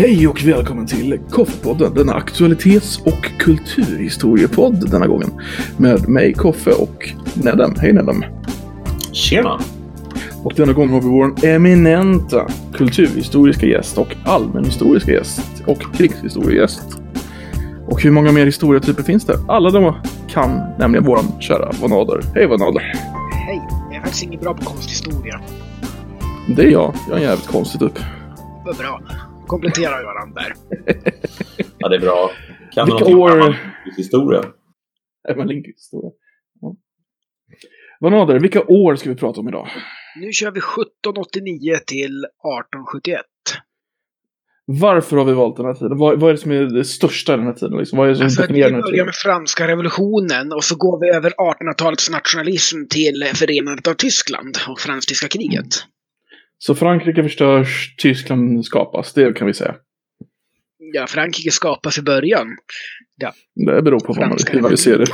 Hej och välkommen till Koffepodden, denna aktualitets och kulturhistoriepodd denna gången. Med mig Koffe och Nedem. Hej Nedem! Tjena! Och denna gång har vi vår eminenta kulturhistoriska gäst och allmänhistoriska gäst och krigshistoriegäst. Och hur många mer historietyper finns det? Alla de kan nämligen våran kära Vanader. Hej Vanader! Hej, jag är faktiskt inget bra på konsthistoria. Det är jag. Jag är en jävligt konstig typ. Vad bra. Kompletterar varandra där. Ja, det är bra. Kan Vilka du någonting år- om historia? Man historia? Ja. Vanader, vilka år ska vi prata om idag? Nu kör vi 1789 till 1871. Varför har vi valt den här tiden? Vad, vad är det som är det största i den här tiden? Liksom? Vad är det som Alltså, vi definierar den här börjar tiden? med franska revolutionen och så går vi över 1800-talets nationalism till förenandet av Tyskland och fransk-tyska kriget. Så Frankrike förstörs, Tyskland skapas, det kan vi säga. Ja, Frankrike skapas i början. Det beror på vad man, Franska hur man ser det.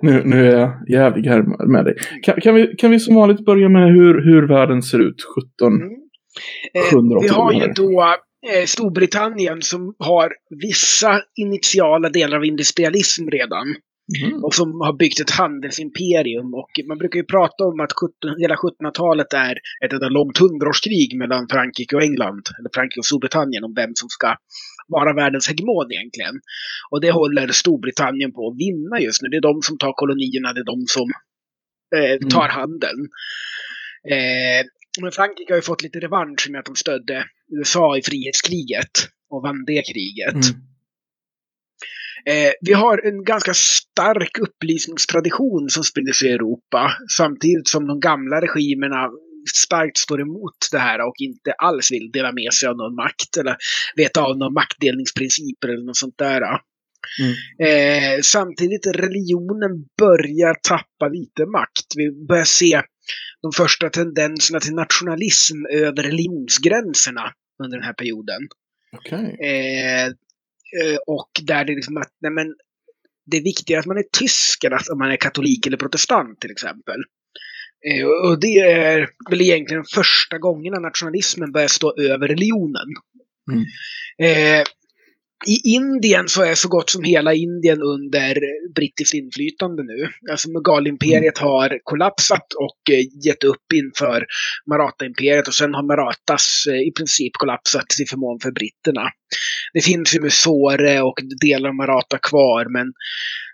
nu, nu är jag jävlig här med dig. Kan, kan, vi, kan vi som vanligt börja med hur, hur världen ser ut 17... Mm. Eh, 780 vi har ju då eh, Storbritannien som har vissa initiala delar av industrialism redan. Mhm. och som har byggt ett handelsimperium. Och man brukar ju prata om att 17, hela 1700-talet är ett enda långt hundraårskrig mellan Frankrike och England, eller Frankrike och Storbritannien, om vem som ska vara världens hegemon egentligen. Och det håller Storbritannien på att vinna just nu. Det är de som tar kolonierna, det är de som eh, tar handeln. Eh, men Frankrike har ju fått lite revansch med att de stödde USA i frihetskriget och vann det kriget. Mm. Eh, vi har en ganska stark upplysningstradition som sprider sig i Europa samtidigt som de gamla regimerna starkt står emot det här och inte alls vill dela med sig av någon makt eller veta av några maktdelningsprinciper eller något sånt där. Mm. Eh, samtidigt religionen börjar tappa lite makt. Vi börjar se de första tendenserna till nationalism över religionsgränserna under den här perioden. Eh, eh, och där det liksom att, nej men, det är viktigare att man är tysk än att man är katolik eller protestant till exempel. Eh, och det är väl egentligen första gången nationalismen börjar stå över religionen. Mm. Eh, I Indien så är så gott som hela Indien under brittiskt inflytande nu. Alltså Mughal-imperiet har kollapsat och eh, gett upp inför Maratha-imperiet och sen har Marathas eh, i princip kollapsat till förmån för britterna. Det finns ju Mysore och delar av Maratha kvar men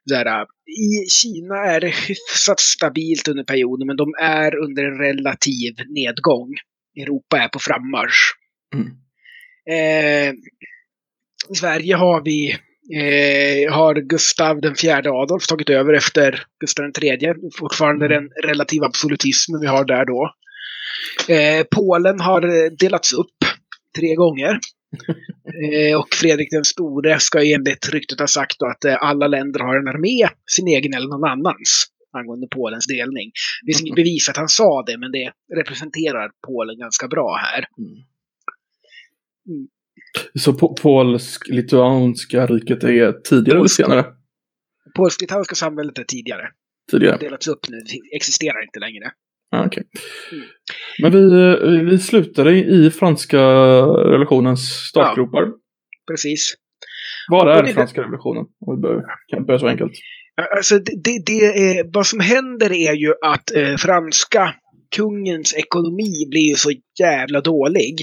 där, i Kina är det hyfsat stabilt under perioden men de är under en relativ nedgång. Europa är på frammarsch. Mm. Eh, I Sverige har vi eh, har Gustav den fjärde Adolf tagit över efter Gustav den tredje. Fortfarande den relativa absolutismen vi har där då. Eh, Polen har eh, delats upp tre gånger. Eh, och Fredrik den store ska enligt ryktet ha sagt att eh, alla länder har en armé, sin egen eller någon annans, angående Polens delning. Det finns inget bevis att han sa det, men det representerar Polen ganska bra här. Så po- polsk-litauiska riket är tidigare eller Polska. senare? Polsk-litauiska samhället är tidigare. Tidigare. delats upp nu, det existerar inte längre. Ah, okej. Mm. Men vi, eh, vi slutade i franska revolutionens startgropar. Precis. Vad är det- franska revolutionen? Om vi börjar, kan börja så enkelt. Alltså, det, det, det är, vad som händer är ju att eh, franska kungens ekonomi blir ju så jävla dålig.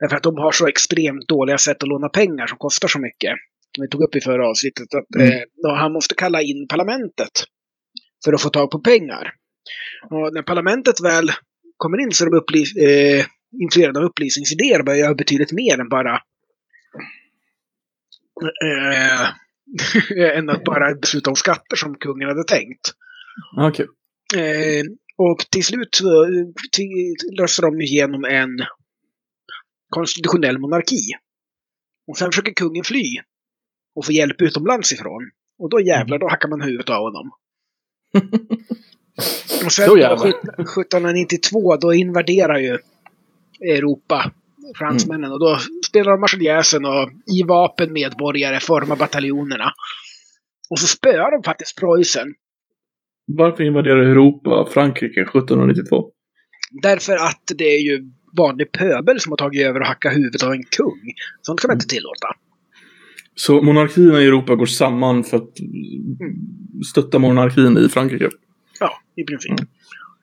Därför att de har så extremt dåliga sätt att låna pengar som kostar så mycket. Som vi tog upp i förra avsnittet. Att, Mm. eh, han måste kalla in parlamentet för att få tag på pengar. Och när parlamentet väl kommer in så är de upplys- eh, influerade av upplysningsidéer och börjar göra betydligt mer än bara eh, än att bara besluta om skatter som kungen hade tänkt. Okej. Eh, och till slut så eh, löser de igenom en konstitutionell monarki. Och sen försöker kungen fly och få hjälp utomlands ifrån. Och då jävlar, då hackar man huvudet av honom. Och sen Då då, jävlar. 1792, då invaderar ju Europa fransmännen. Och då spelar de marseljäsen och i vapen medborgare formar bataljonerna. Och så spöar de faktiskt Preussen. Varför invaderar Europa Frankrike 1792? Därför att det är ju vanlig pöbel som har tagit över och hackat huvudet av en kung. Sånt kan man inte tillåta. Så monarkierna i Europa går samman för att stötta monarkin i Frankrike. Ja, i princip. Mm.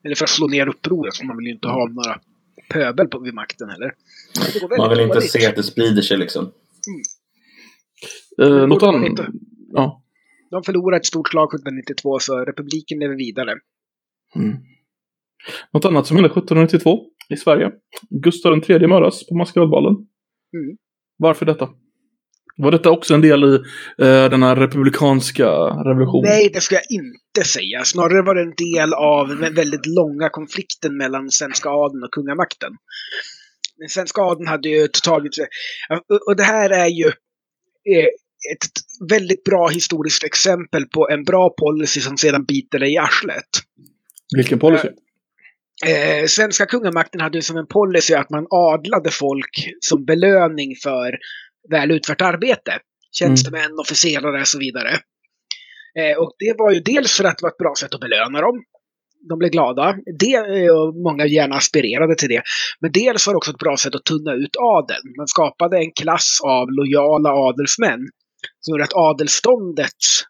Eller för att slå ner upproret, för man vill ju inte ha några pöbel på, vid makten heller. Man vill inte dåligt. se att det sprider sig liksom. Eh, Det något annat? inte. Ja. De förlorade ett stort slag 1792, så republiken lever vidare. Mm. Något annat som hände 1792 i Sverige. Gustav III mördas på Maskadbalen. Mm. Varför detta? Var detta också en del i eh, den här republikanska revolutionen? Nej, det ska jag inte säga. Snarare var det en del av den väldigt långa konflikten mellan svenska adeln och kungamakten. Den svenska adeln hade ju tagit Och det här är ju eh, ett väldigt bra historiskt exempel på en bra policy som sedan biter dig i arslet. Vilken policy? Eh, svenska kungamakten hade som en policy att man adlade folk som belöning för väl utfört arbete. Tjänstemän, officerare och så vidare. Eh, och det var ju dels för att det var ett bra sätt att belöna dem. De blev glada. Det, eh, och många gärna aspirerade till det. Men dels var det också ett bra sätt att tunna ut adeln. Man skapade en klass av lojala adelsmän som gjorde att adelståndets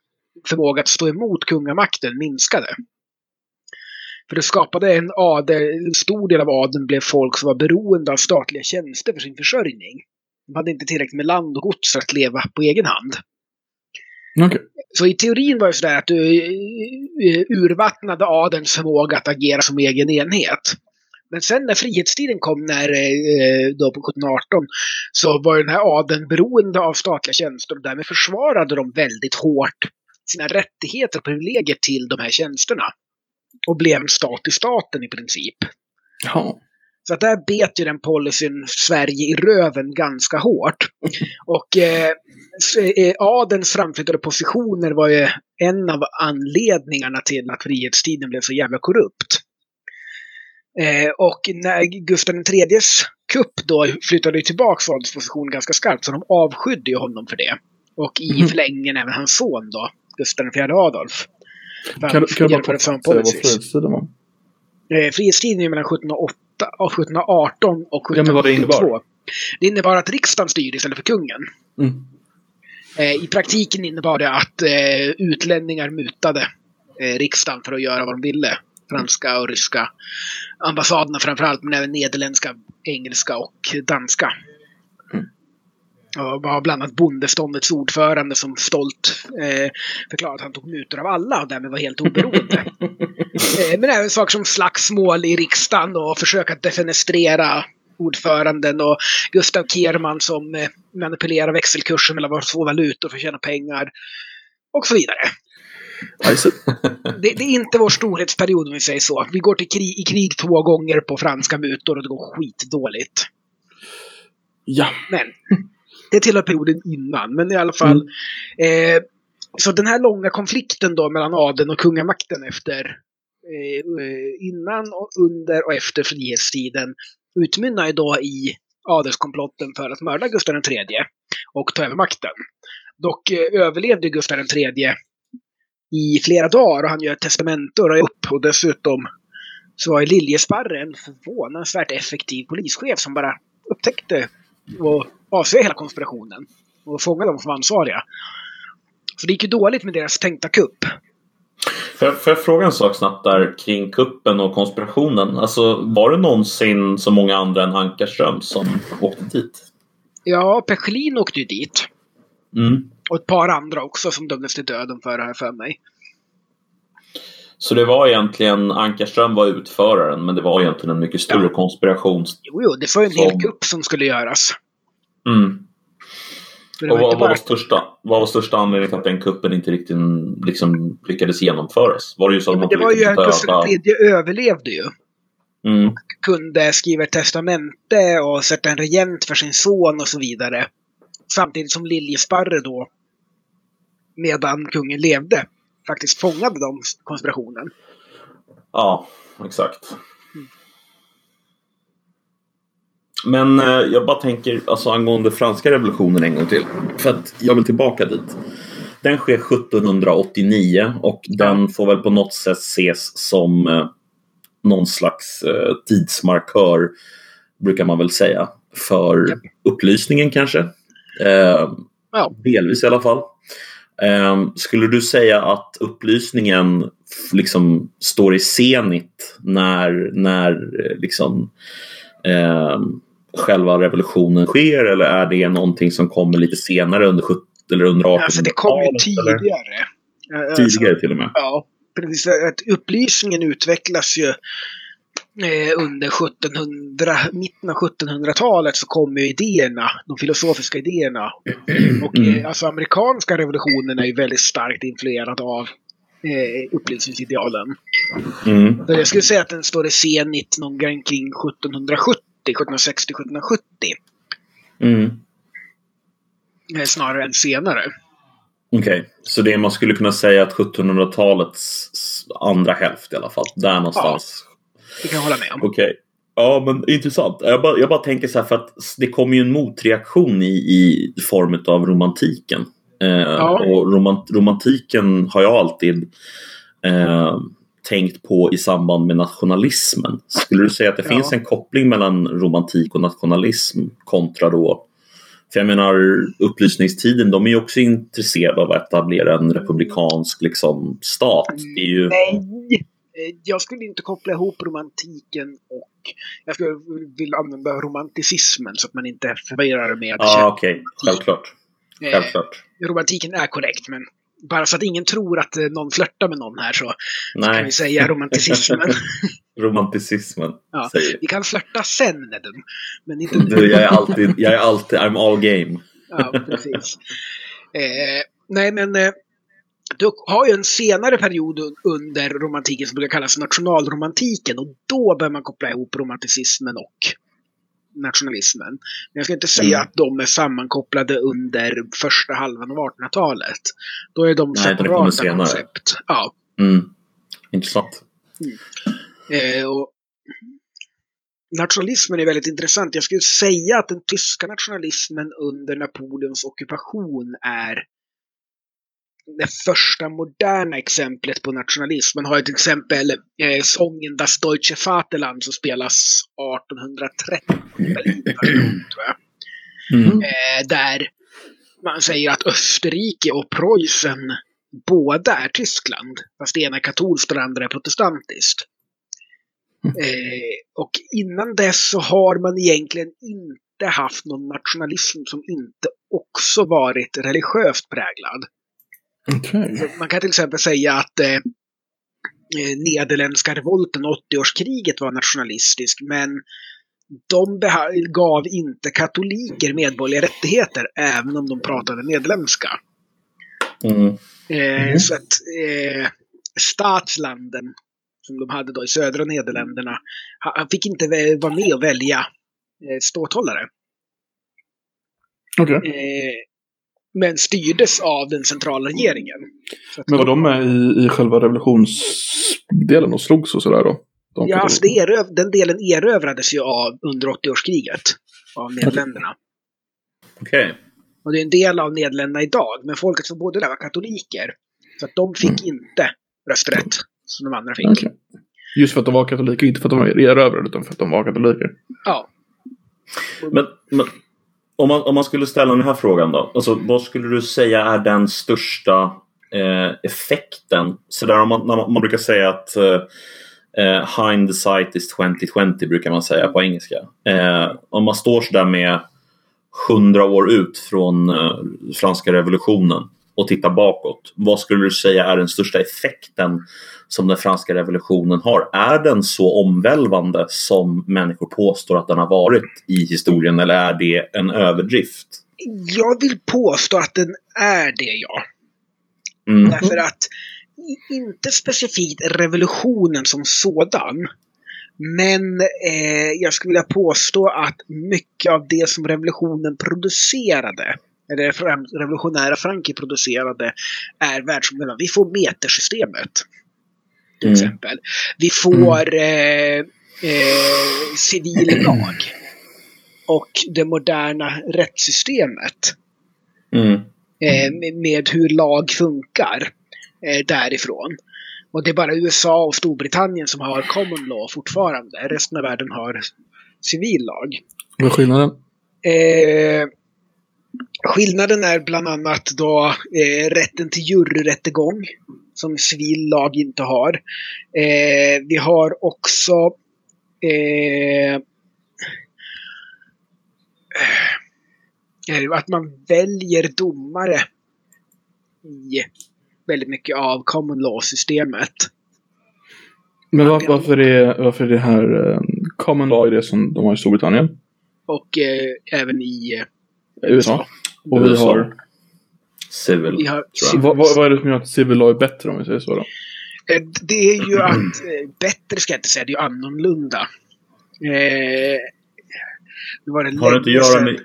förmåga att stå emot kungamakten minskade. För det skapade en adel, en stor del av adeln blev folk som var beroende av statliga tjänster för sin försörjning. De hade inte tillräckligt med land och gods för att leva på egen hand. Okej. Så i teorin var det sådär att du eh, urvattnade adelns förmåga att agera som egen enhet. Men sen när frihetstiden kom, när, eh, då på 1718, så var den här adeln beroende av statliga tjänster och därmed försvarade de väldigt hårt sina rättigheter och privilegier till de här tjänsterna. Och blev en stat i staten i princip. Ja. Så att där bet ju den policyn Sverige i röven ganska hårt. Och eh, eh, adelns framflyttade positioner var ju en av anledningarna till att frihetstiden blev så jävla korrupt. Eh, och när Gustav IIIs kupp då flyttade tillbaka adelspositionen ganska skarpt, så de avskydde ju honom för det. Och i Mhm. förlängningen även hans son då, Gustav IV Adolf. Kan, kan du bara samma säga vad frihetstiden var? Eh, frihetstiden är mellan 1708, och 1718 och Ja, men vad det 1772. innebar? Det innebar att riksdagen styrde istället för kungen. Mm. Eh, I praktiken innebar det att eh, utlänningar mutade eh, riksdagen för att göra vad de ville. Franska och ryska ambassaderna framförallt, men även nederländska, engelska och danska. Mm. Och var bland annat bondeståndets ordförande som stolt eh, förklarade att han tog mutor av alla och därmed var helt oberoende. Eh, Men även saker som slagsmål i riksdagen och försök att defenestrera ordföranden och Gustav Kerman som eh, manipulerar växelkursen mellan våra två valutor för att tjäna pengar. Och så vidare. Det, det är inte vår storhetsperiod om vi säger så. Vi går till krig, i krig två gånger på franska mutor och det går skitdåligt. Ja. Men det tillhör perioden innan. Men i alla fall. Eh, så den här långa konflikten då mellan adeln och kungamakten efter eh, eh, innan, och under och efter frihetstiden utmynnar ju då i adelskomplotten för att mörda Gustav III och ta över makten. Dock eh, överlevde Gustav III i flera dagar och han gör testamente och upp och dessutom så var Liljesparre en förvånansvärt effektiv polischef som bara upptäckte och avslöjade hela konspirationen och fångade dem som var ansvariga. Så det gick ju dåligt med deras tänkta kupp. Får jag, får jag fråga en sak snabbt där kring kuppen och konspirationen? Alltså, var det någonsin så många andra än Ankarström som åkte dit? Ja, Pechlin åkte ju dit. Mm. Och ett par andra också som dömdes till döden för det här för mig. Så det var egentligen, Ankarström var utföraren, men det var egentligen en mycket större Ja. konspiration. Jo, jo, det var ju en hel Som- kupp som skulle göras. Mm. Och vad, bara... var största, vad var största anledningen till att den kuppen inte riktigt liksom, lyckades genomföras? Var det ju så att Ja, man det var ju att döda- III överlevde ju. Mm. Kunde skriva ett testamente och sätta en regent för sin son och så vidare. Samtidigt som Liljesparre då, medan kungen levde, faktiskt fångade de konspirationen. Ja, exakt. Men eh, jag bara tänker alltså, angående franska revolutionen en gång till. För att jag vill tillbaka dit. Den sker 1789 och den får väl på något sätt ses som eh, någon slags eh, tidsmarkör brukar man väl säga, för Japp. upplysningen kanske. Eh, Ja. Delvis i alla fall. Eh, skulle du säga att upplysningen liksom står i senit när, när eh, liksom, eh, själva revolutionen sker eller är det någonting som kommer lite senare under 70 eller under 1800-talet? Alltså det kom ju eller tidigare. Eh, alltså, Tidigare till och med. Ja, precis. Att upplysningen utvecklas ju under 1700, mitten av 1700-talet så kommer ju idéerna, de filosofiska idéerna. Och Mm. eh, alltså amerikanska revolutionen är ju väldigt starkt influerad av eh, upplysningsidealen. Mm. Jag skulle säga att den står i senit någon gång kring 1770, 1760, 1770. Mm. Eh, snarare än senare. Okej, så det man skulle kunna säga att 1700-talets s- andra hälft i alla fall. Där någonstans. Det kan jag hålla med om. Okej. Ja, men intressant. Jag bara, jag bara tänker så här för att det kommer ju en motreaktion i, i form av romantiken. Eh, Och romant, romantiken har jag alltid eh, tänkt på i samband med nationalismen. Skulle du säga att det Ja. finns en koppling mellan romantik och nationalism kontra då för jag menar upplysningstiden, de är ju också intresserade av att etablera en republikansk liksom, stat. Det är ju... Nej. Eh, Jag skulle inte koppla ihop romantiken och jag skulle vilja använda romanticismen så att man inte förvirrar med Ja, okej. Självklart. Eh, Självklart. Romantiken är korrekt, men bara så att ingen tror att eh, någon flörtar med någon här så kan Nej, vi säga romanticismen. romanticismen. Ja. Säger. vi kan flörta sen med men inte Du, jag är alltid, jag är alltid, I'm all game. Ja, precis. Eh, nej, men eh, du har ju en senare period un- under romantiken som brukar kallas nationalromantiken och då bör man koppla ihop romanticismen och nationalismen. Men jag ska inte säga Mm. att de är sammankopplade under första halvan av 1800-talet. Då är de Nej, separata koncept. Ja. Mm. Intressant. Eh, och nationalismen är väldigt intressant. Jag skulle säga att den tyska nationalismen under Napoleons ockupation är det första moderna exemplet på nationalism. Man har ju till exempel eh, sången Das Deutsche Vaterland som spelas 1830 i Berlin. Mm. Eh, där man säger att Österrike och Preussen båda är Tyskland. Fast det ena är katolskt och det andra är protestantiskt. Eh, och innan dess så har man egentligen inte haft någon nationalism som inte också varit religiöst präglad. Okej. Så Man kan till exempel säga att eh, eh, Nederländska revolten, 80-årskriget, var nationalistisk, men de gav inte katoliker medborgerliga rättigheter, även om de pratade nederländska. Mm. Eh, Mhm. Så att eh, statslanden, som de hade då i södra Nederländerna, ha- han fick inte vara med och välja eh, ståthållare. Okej. Eh, men styrdes av den centrala regeringen. Men var de med i, i själva revolutionsdelen och slogs och sådär då? De Ja, alltså det eröv- den delen erövrades ju av under 80-årskriget av Nederländerna. Okej. Och det är en del av Nederländerna idag, men folket som bodde där var katoliker. Så att de fick inte rösträtt som de andra fick. Okej. Just för att de var katoliker, inte för att de var erövrade, utan för att de var katoliker. Ja. Men, men om, man, om man skulle ställa den här frågan då. Alltså, vad skulle du säga är den största eh, effekten? Så där om man, man, man brukar säga att eh, eh, Hind the sight is 2020 brukar man säga på engelska. Eh, om man står sådär med hundra år ut från eh, franska revolutionen och tittar bakåt. Vad skulle du säga är den största effekten som den franska revolutionen har? Är den så omvälvande som människor påstår att den har varit i historien eller är det en överdrift? Jag vill påstå att den är det, ja. Mm. Därför att inte specifikt revolutionen som sådan. Men eh, jag skulle vilja påstå att mycket av det som revolutionen producerade, eller revolutionära Frankrike producerade, är världsomvälvande. Vi får metersystemet. Till Mm. exempel. Vi får eh, eh, civil lag. Och det moderna rättssystemet Mm. eh, med, med hur lag funkar eh, därifrån. Och det är bara USA och Storbritannien som har common law fortfarande. Resten av världen har civil lag. Vad är skillnaden? Skillnaden är bland annat då eh, rätten till juryrättegång som civil lag inte har. Eh, vi har också eh, eh, att man väljer domare i väldigt mycket av common law-systemet. Men var, varför, är, varför är det här eh, common law är det som de har i Storbritannien? Och eh, även i USA. Och vi USA. har... Civil. Vi har jag. Vad, vad, vad är det som gör att civil law är bättre om vi säger så då? Eh, Det är ju att, eh, bättre ska jag inte säga, det är ju annorlunda. Eh, det var det Har det inte att göra med...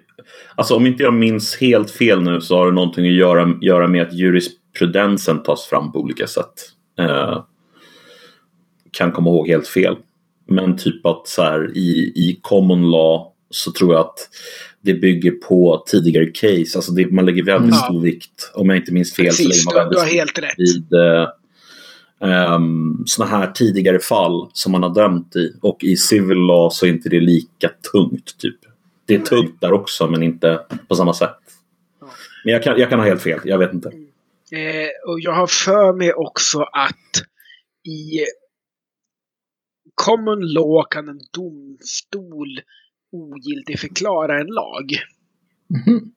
Alltså om inte jag minns helt fel nu så har det någonting att göra, göra med att jurisprudensen tas fram på olika sätt. Eh, kan komma ihåg helt fel. Men typ att så här, i, i common law så tror jag att det bygger på tidigare case. Alltså det, man lägger väldigt Mm. stor vikt, om jag inte minns fel, så Precis, lägger man väldigt stor vid eh, um, sådana här tidigare fall som man har dömt i. Och i civil law så är inte det lika tungt. typ. Det är tungt där också men inte på samma sätt. Ja. Men jag kan, jag kan ha helt fel, jag vet inte. Eh, och jag har för mig också att i common law kan en domstol ogiltigförklara en lag. Mhm.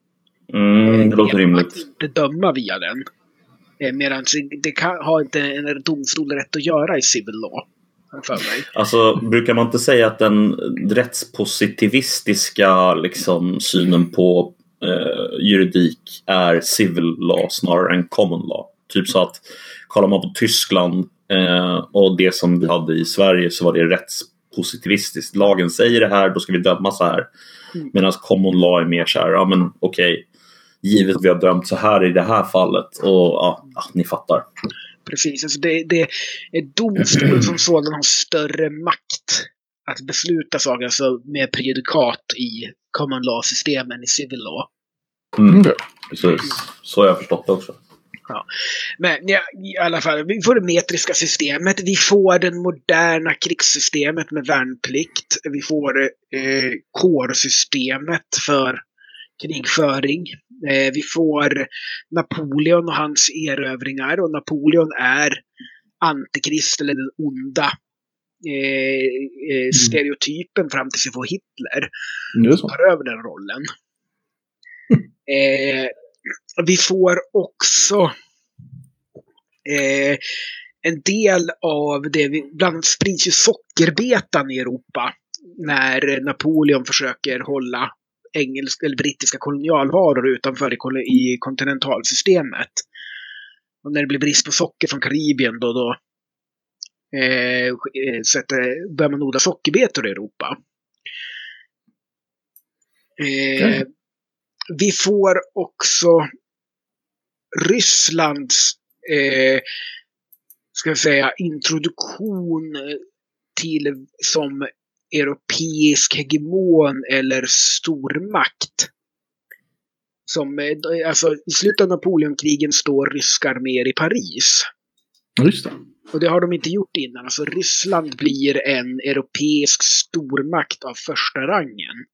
Mm, det låter rimligt. inte döma via den. Eh, Medan det kan, har inte en domstol rätt att göra i civil law. För mig. Alltså, brukar man inte säga att den rättspositivistiska liksom, synen på eh, juridik är civil law snarare än common law? Typ så att kollar man på Tyskland eh, och det som vi hade i Sverige så var det rättspositivistiskt. Lagen säger det här, då ska vi döma så här. Mm. Medan common law är mer så här, ja men okej, givet att vi har dömt så här i det här fallet och ja, ja ni fattar. Precis, alltså det, det är domstolen som sådan har större makt att besluta saker, alltså med prejudikat i common law-systemen i civil law. Mm, Okej. precis. Så har jag förstått det också. Men ja, i alla fall, vi får det metriska systemet, vi får det moderna krigssystemet med värnplikt, vi får eh, kårsystemet för krigföring. Eh, vi får Napoleon och hans erövringar och Napoleon är antikrist eller den onda eh, eh, stereotypen fram tills vi får Hitler så. tar över den rollen. Eh, vi får också eh, en del av det, vi, bland annat sprids ju sockerbetan i Europa när Napoleon försöker hålla engelska eller brittiska kolonialvaror utanför i, i kontinentalsystemet. Och när det blir brist på socker från Karibien då, då eh, eh sätter, börjar man odla sockerbetor i Europa. Eh, Okej. Vi får också Rysslands eh, ska jag säga, introduktion till som europeisk hegemon eller stormakt. Som, eh, alltså, I slutet av Napoleonkrigen står ryska arméer i Paris. Just det. Och det har de inte gjort innan. Alltså Ryssland blir en europeisk stormakt av första rangen.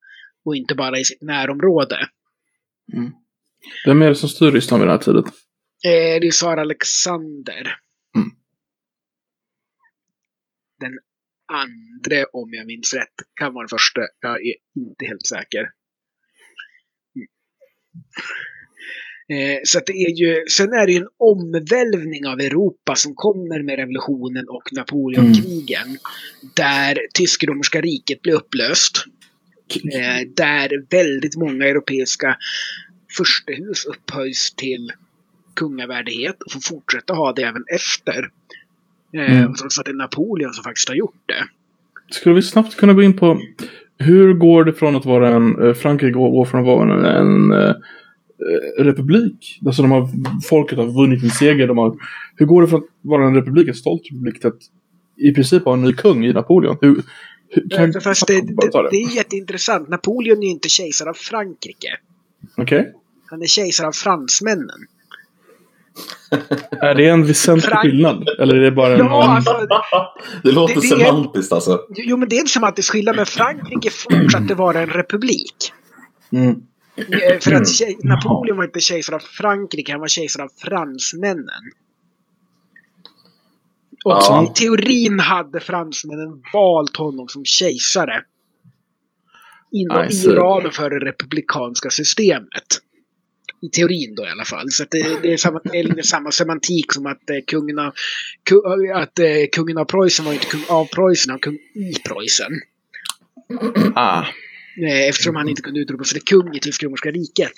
Och inte bara i sitt närområde. Vem är det som styr Ryssland vid den här tiden? Eh, det är Tsar Alexander. Mm. Den andra, om jag minns rätt, kan vara den första. Jag är inte helt säker. Mm. Eh, så det är ju, sen är det ju en omvälvning av Europa som kommer med revolutionen och Napoleonkrigen. Där tysk-romerska riket blir upplöst. Eh, där väldigt många europeiska furstehus upphöjs till kungavärdighet och får fortsätta ha det även efter. Eh, Mm. Trots att det är Napoleon som faktiskt har gjort det. Skulle vi snabbt kunna gå in på hur går det från att vara en, eh, Frankrike går går från att vara en, en eh, republik? Alltså de har, folket har vunnit en seger. De har, hur går det från att vara en republik, en stolt republik, till att i princip ha en ny kung i Napoleon? Hur, kan, Eh, Fast det, ta det, det är jätteintressant. Napoleon är ju inte kejsare av Frankrike. Okej? Han är kejsare av fransmännen. Är det en väsentlig Frank- skillnad? Eller är det bara en... Ja, alltså, det låter Det- det semantiskt alltså. jo, men det är en semantisk skillnad, men Frankrike fortsatte vara en republik. Mm. Eh, För att tjej, Napoleon var inte kejsare av Frankrike, han var kejsare av fransmännen. Och Ja. i teorin hade fransmännen valt honom som kejsare. Inom I ramen för det republikanska systemet. I teorin då i alla fall. Så det, det, är samma, det är lite samma semantik som att, eh, kungen, av, ku, att eh, kungen av Preussen var inte kung av Preussen, han kung i Preussen. Ah. Eh, Eftersom han inte kunde utropa sig till kung i Tysk-romerska riket.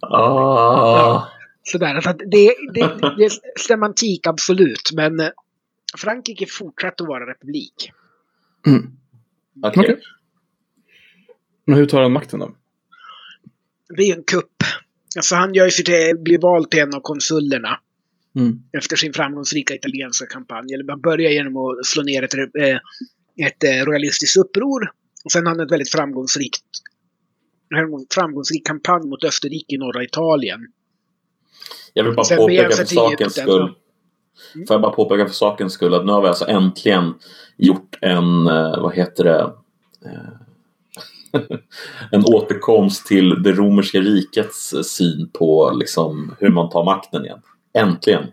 Ah. Sådär, så att det, det, det är semantik absolut, men eh, Frankrike fortsatte att vara republik. Mm. Okej. Okej. Men hur tar han makten då? Det är ju en kupp. Alltså han gör ju sig till, blir vald till en av konsulerna Mm. efter sin framgångsrika italienska kampanj. Eller man börjar genom att slå ner ett, eh, ett eh, royalistiskt uppror. Och sen har han ett väldigt framgångsrikt en framgångsrik kampanj mot Österrike i norra Italien. Jag vill bara Sen påpeka för sakens skull. Mm. Får jag bara påpeka för sakens skull att nu har vi alltså äntligen gjort en, eh, vad heter det, Eh, en återkomst till det romerska rikets eh, syn på liksom hur man tar makten igen. Äntligen!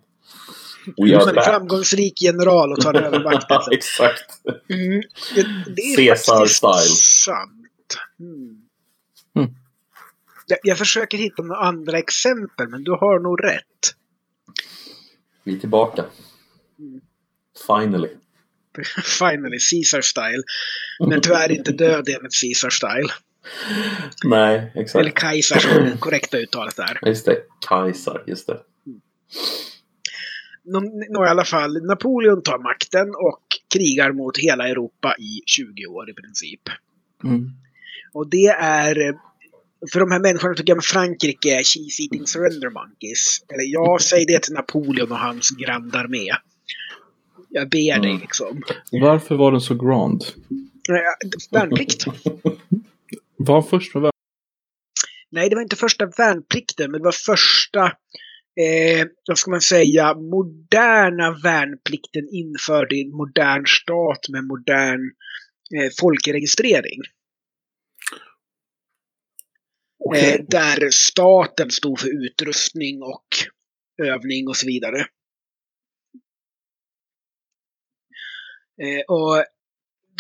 We are en back. framgångsrik general och tar över makten. Exakt. Mm. Det, det är Caesar faktiskt style. sant. Mm. Jag, jag försöker hitta några andra exempel, men du har nog rätt. Vi är tillbaka. Mm. Finally. Finally, Caesar style. Men tyvärr inte död enligt Caesar style. Nej, exakt. Eller Kaiser som är det korrekta uttalet där. Just det, Kaiser, just det. Nå, nå, i alla fall, Napoleon tar makten och krigar mot hela Europa i 20 år i princip. Mm. Och det är... För de här människorna tycker jag Frankrike är cheese eating surrender monkeys. Eller jag säger det till Napoleon och hans grandarmé. Jag ber dig Mm. liksom. Varför var den så grand? Värnplikt. Var först med värn? Nej, det var inte första värnplikten, men det var första, eh, vad ska man säga, moderna värnplikten införd i en modern stat med modern eh, folkregistrering. Eh, där staten stod för utrustning och övning och så vidare. Eh, och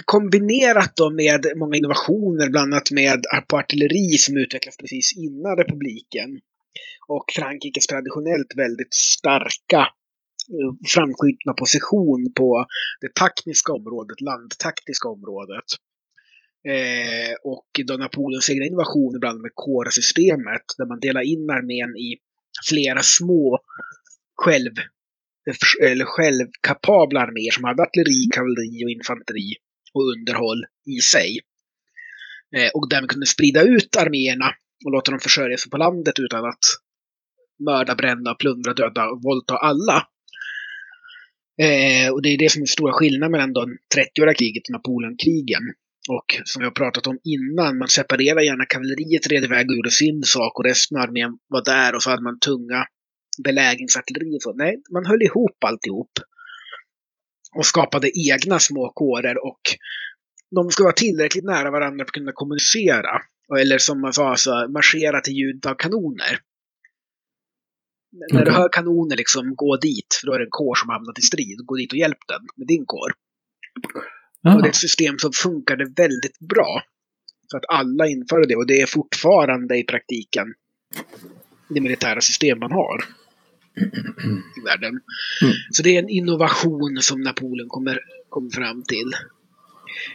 kombinerat då med många innovationer, bland annat med på artilleri som utvecklades precis innan republiken. Och Frankrikes traditionellt väldigt starka eh, framskjutna position på det taktiska området, landtaktiska området. Eh, och då Napoleons egna invasion bland annat med kårsystemet, där man delar in armén i flera små själv, eller självkapabla arméer som hade artilleri, kavalleri och infanteri och underhåll i sig. Eh, och därmed kunde sprida ut arméerna och låta dem försörja sig på landet utan att mörda, bränna, plundra, döda och våldta alla. Eh, och det är det som är den stora skillnaden mellan de 30-åriga kriget och Napoleonkrigen. Och som vi har pratat om innan, man separerar gärna kavalleriet red iväg och gjorde sin sak och resten av armén var där och så hade man tunga belägringsartilleri. och så. Nej, man höll ihop alltihop. Och skapade egna små kårer och de ska vara tillräckligt nära varandra för att kunna kommunicera. Eller som man sa, alltså, marschera till ljudet av kanoner. När du hör kanoner, liksom gå dit, för då är det en kår som hamnat i strid. Gå dit och hjälp den med din kår. Ah. Och det är ett system som funkade väldigt bra. Så att alla införde det och det är fortfarande i praktiken det militära system man har i världen. Mm. Så det är en innovation som Napoleon kommer, kommer fram till.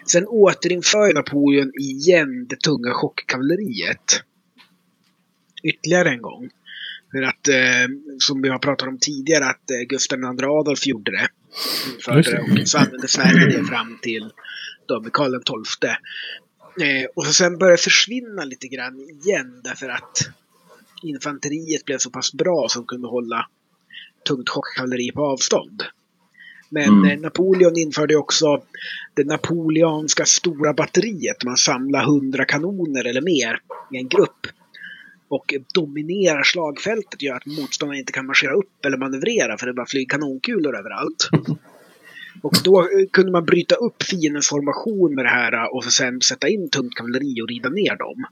Sen återinför Napoleon igen det tunga chockkavalleriet. Ytterligare en gång. För att, eh, som vi har pratat om tidigare, att eh, Gustav II Adolf gjorde det. Införde och så använde Sverige det fram till då Karl XII. Eh, och så sen började försvinna lite grann igen därför att infanteriet blev så pass bra som kunde hålla tungt chockkavalleri på avstånd. Men Mm. eh, Napoleon införde också det napoleonska stora batteriet. Man samlar hundra kanoner eller mer i en grupp. Och dominerar slagfältet gör att motståndaren inte kan marschera upp eller manövrera för det bara flyger kanonkulor överallt. Och då eh, kunde man bryta upp fiendens formation med det här eh, och sen sätta in tungt kavalleri och rida ner dem.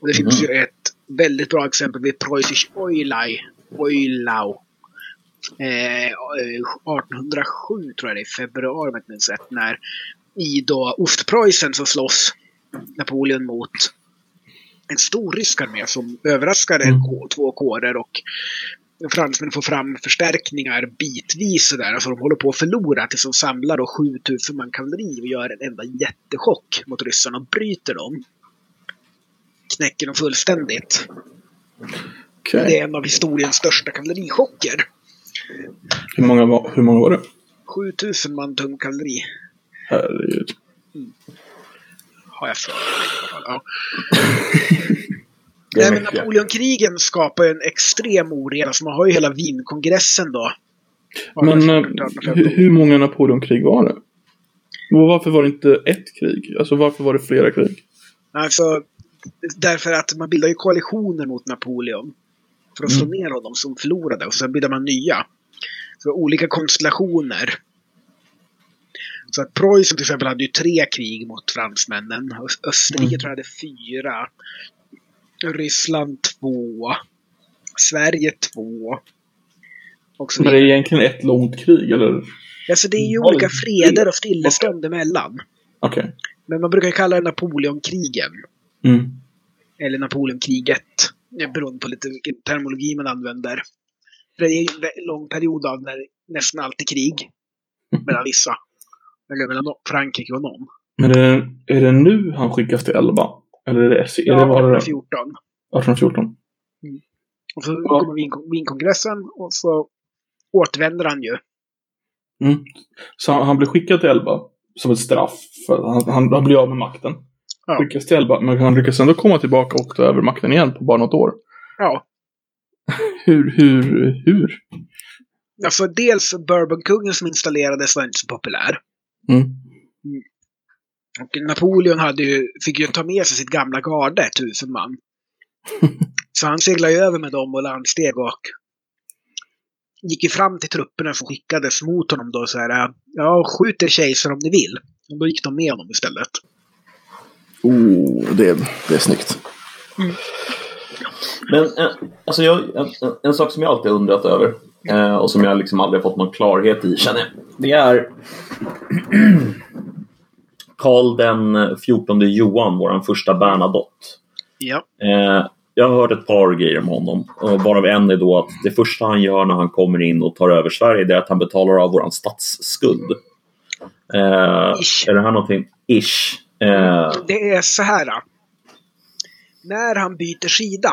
Och det finns ju ett väldigt bra exempel vid Preussisch Oilai, Oilau. Eh, 1807 tror jag det är, februari om jag inte minns rätt, när i då Ostpreussen så slåss Napoleon mot en stor rysk armé som överraskade Mm. två kårer och fransmännen får fram förstärkningar bitvis sådär. Alltså de håller på att förlora tills de samlar då 7000 man kavalleri och gör en enda jättechock mot ryssarna och bryter dem. Knäcker dem fullständigt. Okej. Det är en av historiens största kavallerichocker. Hur, många var, hur många var det? 7000 man tung kavalleri. Herregud. Har jag för mig. Ja. Nej, men. Napoleonkrigen skapar ju en extrem oreda. Så man har ju hela Wienkongressen då. Men eh, 1815. hur, hur många Napoleonkrig var det? Och varför var det inte ett krig? Alltså varför var det flera krig? Alltså, därför att man bildar ju koalitioner mot Napoleon. För att slå Mm. ner honom som förlorade. Och sen bildar man nya. Så olika konstellationer. Så att Preussen till exempel hade ju tre krig mot fransmännen. Ös- Österrike Mm. tror jag hade fyra. Ryssland två. Sverige två. Och så Men det är egentligen ett långt krig, eller? Alltså det är ju olika freder och stillestånd emellan. Okej. Men man brukar kalla det Napoleonkrigen. Mm. Eller Napoleonkriget. Beror på lite vilken terminologi man använder. För det är ju en lång period av när nästan alltid krig. Mellan vissa. Eller mellan Frankrike och någon. Men är det, är det nu han skickas till Elba? Eller är det, är det, var det 1814. 1814? Och så kommer Wien- Wienkongressen och så återvänder han ju. Mm. Så han, han blir skickad till Elba som ett straff. För han, han, han blir av med makten. Ja. Skickas till Elba, men han lyckas ändå komma tillbaka och ta över makten igen på bara något år. Ja. Hur, hur, hur? Alltså dels Bourbonkungen som installerades var inte så populär. Mm. Och Napoleon hade ju, fick ju ta med sig sitt gamla garde, tusen man. Så han seglade ju över med dem och landsteg och gick ju fram till trupperna som skickades mot honom då så här. Ja, skjut er kejsar om ni vill. Och då gick de med honom istället. Oh, det, det är snyggt. Men eh, alltså jag, en, en sak som jag alltid har undrat över och som jag liksom aldrig fått någon klarhet i känner jag. Det är Karl den 14 Johan, vår första Bernadotte. Ja. Eh, jag har hört ett par grejer om honom. Och varav en är då att det första han gör när han kommer in och tar över Sverige är att han betalar av vår statsskuld. Eh, Ish. är det här någonting? Ish. Eh, Det är så här. då. När han byter sida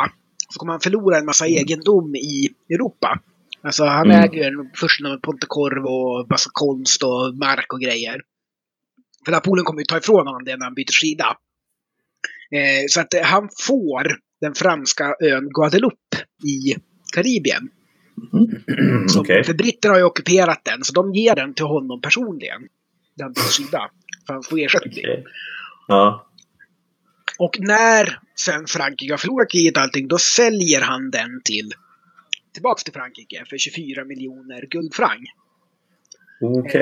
så kommer han förlora en massa egendom i Europa. Alltså han Mm. äger en förstnamn Pontecorvo och massa konst och mark och grejer. För Napoleon kommer ju ta ifrån honom det när han byter sida. Eh, så att eh, han får den franska ön Guadeloupe i Karibien. Så- Okej. För britterna har ju ockuperat den, så de ger den till honom personligen. Den byter sida. För han får ersättning. Okej. Ja. Och när sen Frankrike har förlorat kriget och allting, då säljer han den till tillbaks till Frankrike för 24 miljoner guldfranc.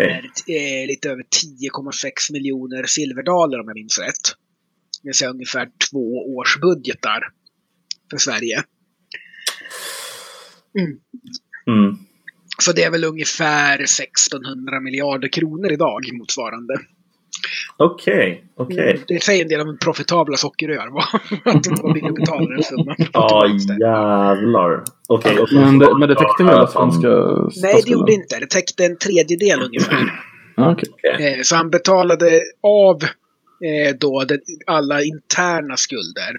Eller eh, lite över 10,6 miljoner silverdaler om jag minns rätt. Det vill säga ungefär två års budgetar för Sverige. Mm. Mm. Så det är väl ungefär 1600 miljarder kronor idag motsvarande. Okej. Okej. Mm, Det säger en del om profitabla sockerrör. va? Att de ville betala den summan. Ja, jävlar. Okej. och- Men det, men det täckte hela Ja, fan. svenska Nej, det gjorde inte. Det täckte en tredjedel ungefär. Ah, okej. Eh, Så han betalade av eh, då alla interna skulder.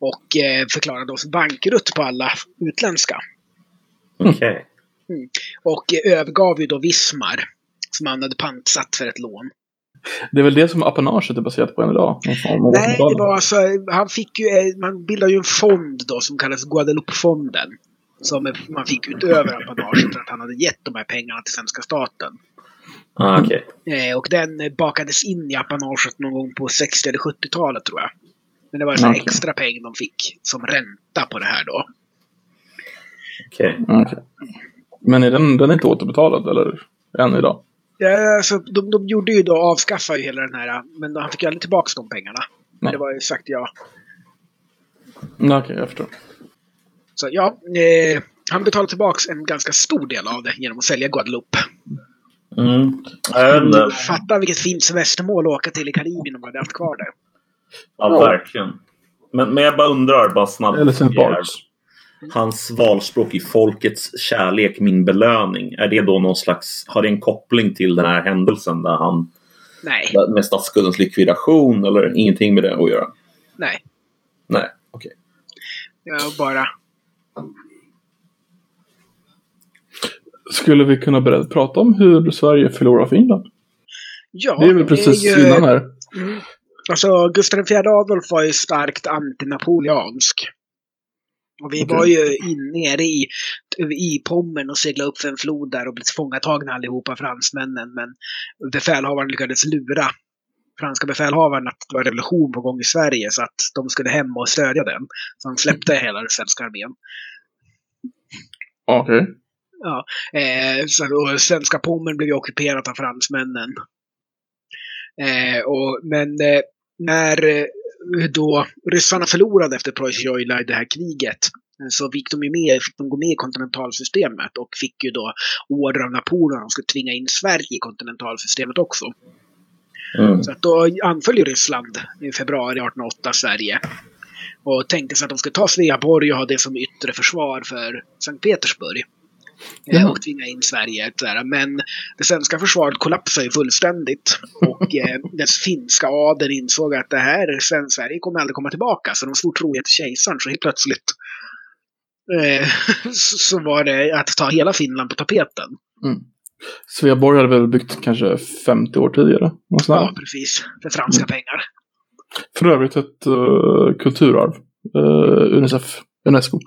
Och eh, förklarade oss bankrutt på alla utländska. Okej. Och eh, övergav ju då Vismar. Som han hade pantsatt för ett lån. Det är väl det som apanaget är baserat på än idag? Nej, det var alltså, han fick ju, eh, man bildade ju en fond då som kallas Guadeloupe-fonden. Som man fick utöver apanaget för att han hade gett de här pengarna till svenska staten. Ah, okej. Eh, och den eh, bakades in i apanaget någon gång på 60 eller 70-talet tror jag. Men det var en här Okej. extra peng de fick som ränta på det här då. Okej. Okej. Men är den, den är inte återbetalad eller? Än idag? Ja, alltså, de, de gjorde ju då, avskaffade ju hela den här, men han fick ju aldrig tillbaka de pengarna. Men Nej. det var ju sagt ja. Nej, Okej, jag förstår. Så ja, eh, han betalade tillbaka en ganska stor del av det genom att sälja Guadeloupe. Mm. Jag vet inte. Fatta vilket fint semestermål att åka till i Karibien om man hade haft kvar det. Ja, verkligen. Men, men jag bara undrar, bara snabbt. Eller St. Barts. Hans valspråk i folkets kärlek, min belöning. Är det då någon slags, har det en koppling till den här händelsen där han Nej, med statsskuldens likvidation eller ingenting med det att göra? nej. Nej, okej. Jag bara... Skulle vi kunna börja prata om hur Sverige förlorar Finland? Ja, Det är väl precis är ju- innan här. Mm. Alltså, Gustav IV Adolf var ju starkt antinapoleansk. Och vi Okej. var ju in, nere i, i Pommern och seglade upp för en flod där och blev tillfångatagna allihopa, fransmännen. Men befälhavaren lyckades lura franska befälhavaren att det var revolution på gång i Sverige så att de skulle hem och stödja den. Så de släppte hela den svenska armén. Okej. Ja, eh, så, och svenska Pommern blev ju ockuperat av fransmännen. Eh, och, men eh, när då ryssarna förlorade efter Preussen-Jojla i det här kriget eh, så fick de, ju med, fick de gå med i kontinentalsystemet och fick ju då order av Napoleon att de skulle tvinga in Sverige i kontinentalsystemet också. Mm. Så att då anföll ju Ryssland i februari 1808 Sverige. Och tänkte sig att de skulle ta Sveaborg och ha det som yttre försvar för Sankt Petersburg. Jaha. Och tvinga in Sverige. sådär. Men det svenska försvaret kollapsade ju fullständigt. Och eh, dess finska adeln insåg att det här, Sverige kommer aldrig komma tillbaka. Så de svor trohet till kejsaren. Så helt plötsligt eh, så var det att ta hela Finland på tapeten. Mm. Sveaborg hade väl byggt kanske 50 år tidigare. Ja, precis. För franska pengar. För övrigt ett uh, kulturarv. Uh, Unicef. Unesco.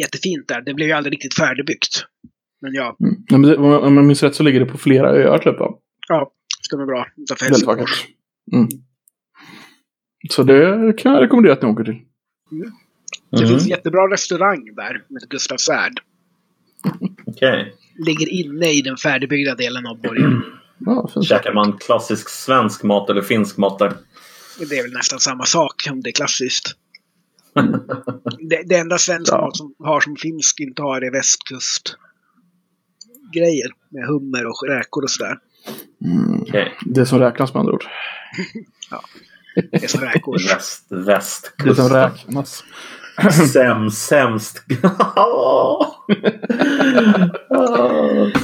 Jättefint där. Det blev ju aldrig riktigt färdigbyggt. Men ja, Mm. Men det, om jag minns rätt så ligger det på flera öar typ. va? ja stämmer bra. Utanför Helsingfors. Mm. Så det kan jag rekommendera att ni åker till. Det Mm. finns en jättebra restaurang där med Gustav Svärd. Okej. Ligger inne i den färdigbyggda delen av borgen. Ja. Käkar man klassisk svensk mat eller finsk mat där? Det är väl nästan samma sak om det är klassiskt. Det, det enda svensk Ja. mat som har som finsk inte har är västkust. Grejer med hummer och räkor och sådär. Mm. Okej. Det som räknas med andra ord. Det är som räkor. Väst, väst, Det som räknas. Sämst, sämst. Åh,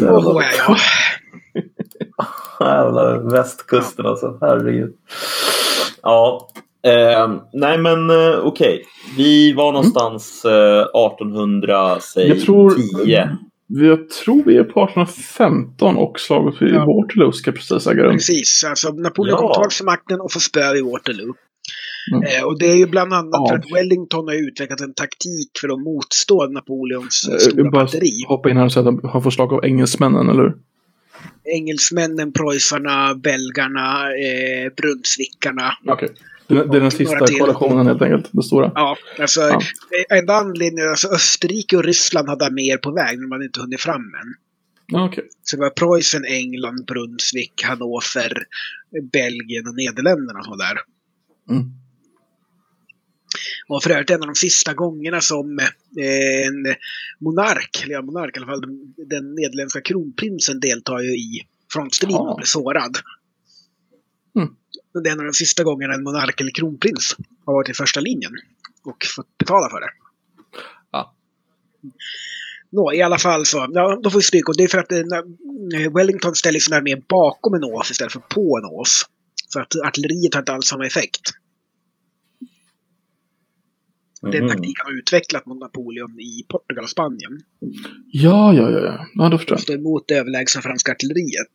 ja, ja. Jävla västkusten alltså. Herregud. Ja. Eh, nej men eh, okej. Vi var någonstans eh, 1800, säg Jag tror- 10. Jag tror vi är på 1815 och slaget vid Ja. Waterloo ska precis äga rum. Precis. Alltså, Napoleon Ja. tillbaka till makten och får spö i Waterloo. Mm. Eh, och det är ju bland annat Ja. för att Wellington har utvecklat en taktik för att motstå Napoleons eh, stora bara batteri. hoppa in här och säga att han får slag av engelsmännen, eller hur? Engelsmännen, preussarna, belgarna, eh, brunnsvickarna. Okej. Det, det är den sista koalitionen helt enkelt, det stora. Ja, alltså Ja. eh, enda anledningen, alltså Österrike och Ryssland hade arméer på väg, men man hade inte hunnit fram än. Ja, okej. Så det var Preussen, England, Brunswick, Hannover, Belgien och Nederländerna som var där. Mm. Och för övrigt en av de sista gångerna som eh, en monark, eller ja, monark i alla fall, den, den nederländska kronprinsen deltar ju i frontstriden och blir sårad. Mm. Och Det är en av de sista gångerna en monark eller kronprins har varit i första linjen och fått betala för det. Ja. Nå, i alla fall så, ja, då får vi stryka. Och det är för att eh, när- Wellington ställer sin armé bakom en ås istället för på en ås. Så att artilleriet har inte alls samma effekt. Den Mhm. taktiken har utvecklat mot Napoleon i Portugal och Spanien. Ja, ja, ja, ja. Ja, då förstår jag. Stå emot det överlägsna franska artilleriet.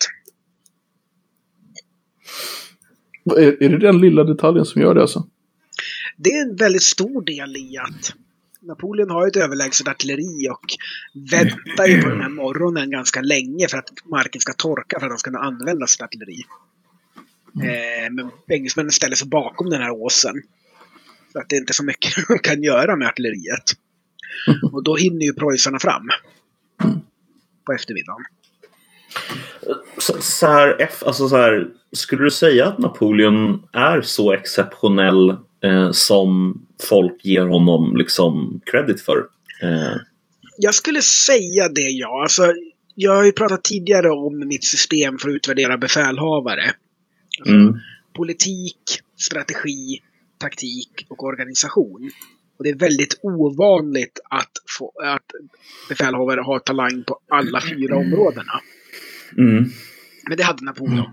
Är, är det den lilla detaljen som gör det alltså? Det är en väldigt stor del i att Napoleon har ett överlägset artilleri och väntar ju på den här morgonen ganska länge för att marken ska torka för att de ska kunna använda sitt artilleri. Eh, men engelsmännen ställer sig bakom den här åsen. För att det är inte så mycket man kan göra med artilleriet. Och då hinner ju preussarna fram. På eftermiddagen. Så, så, här, alltså så här, skulle du säga att Napoleon är så exceptionell eh, som folk ger honom liksom credit för? Eh. Jag skulle säga det, ja. Alltså, jag har ju pratat tidigare om mitt system för att utvärdera befälhavare. Alltså, mm. Politik, strategi, taktik och organisation. Och det är väldigt ovanligt att, få, att befälhavare har talang på alla fyra områdena. Mm. Men det hade Napoleon.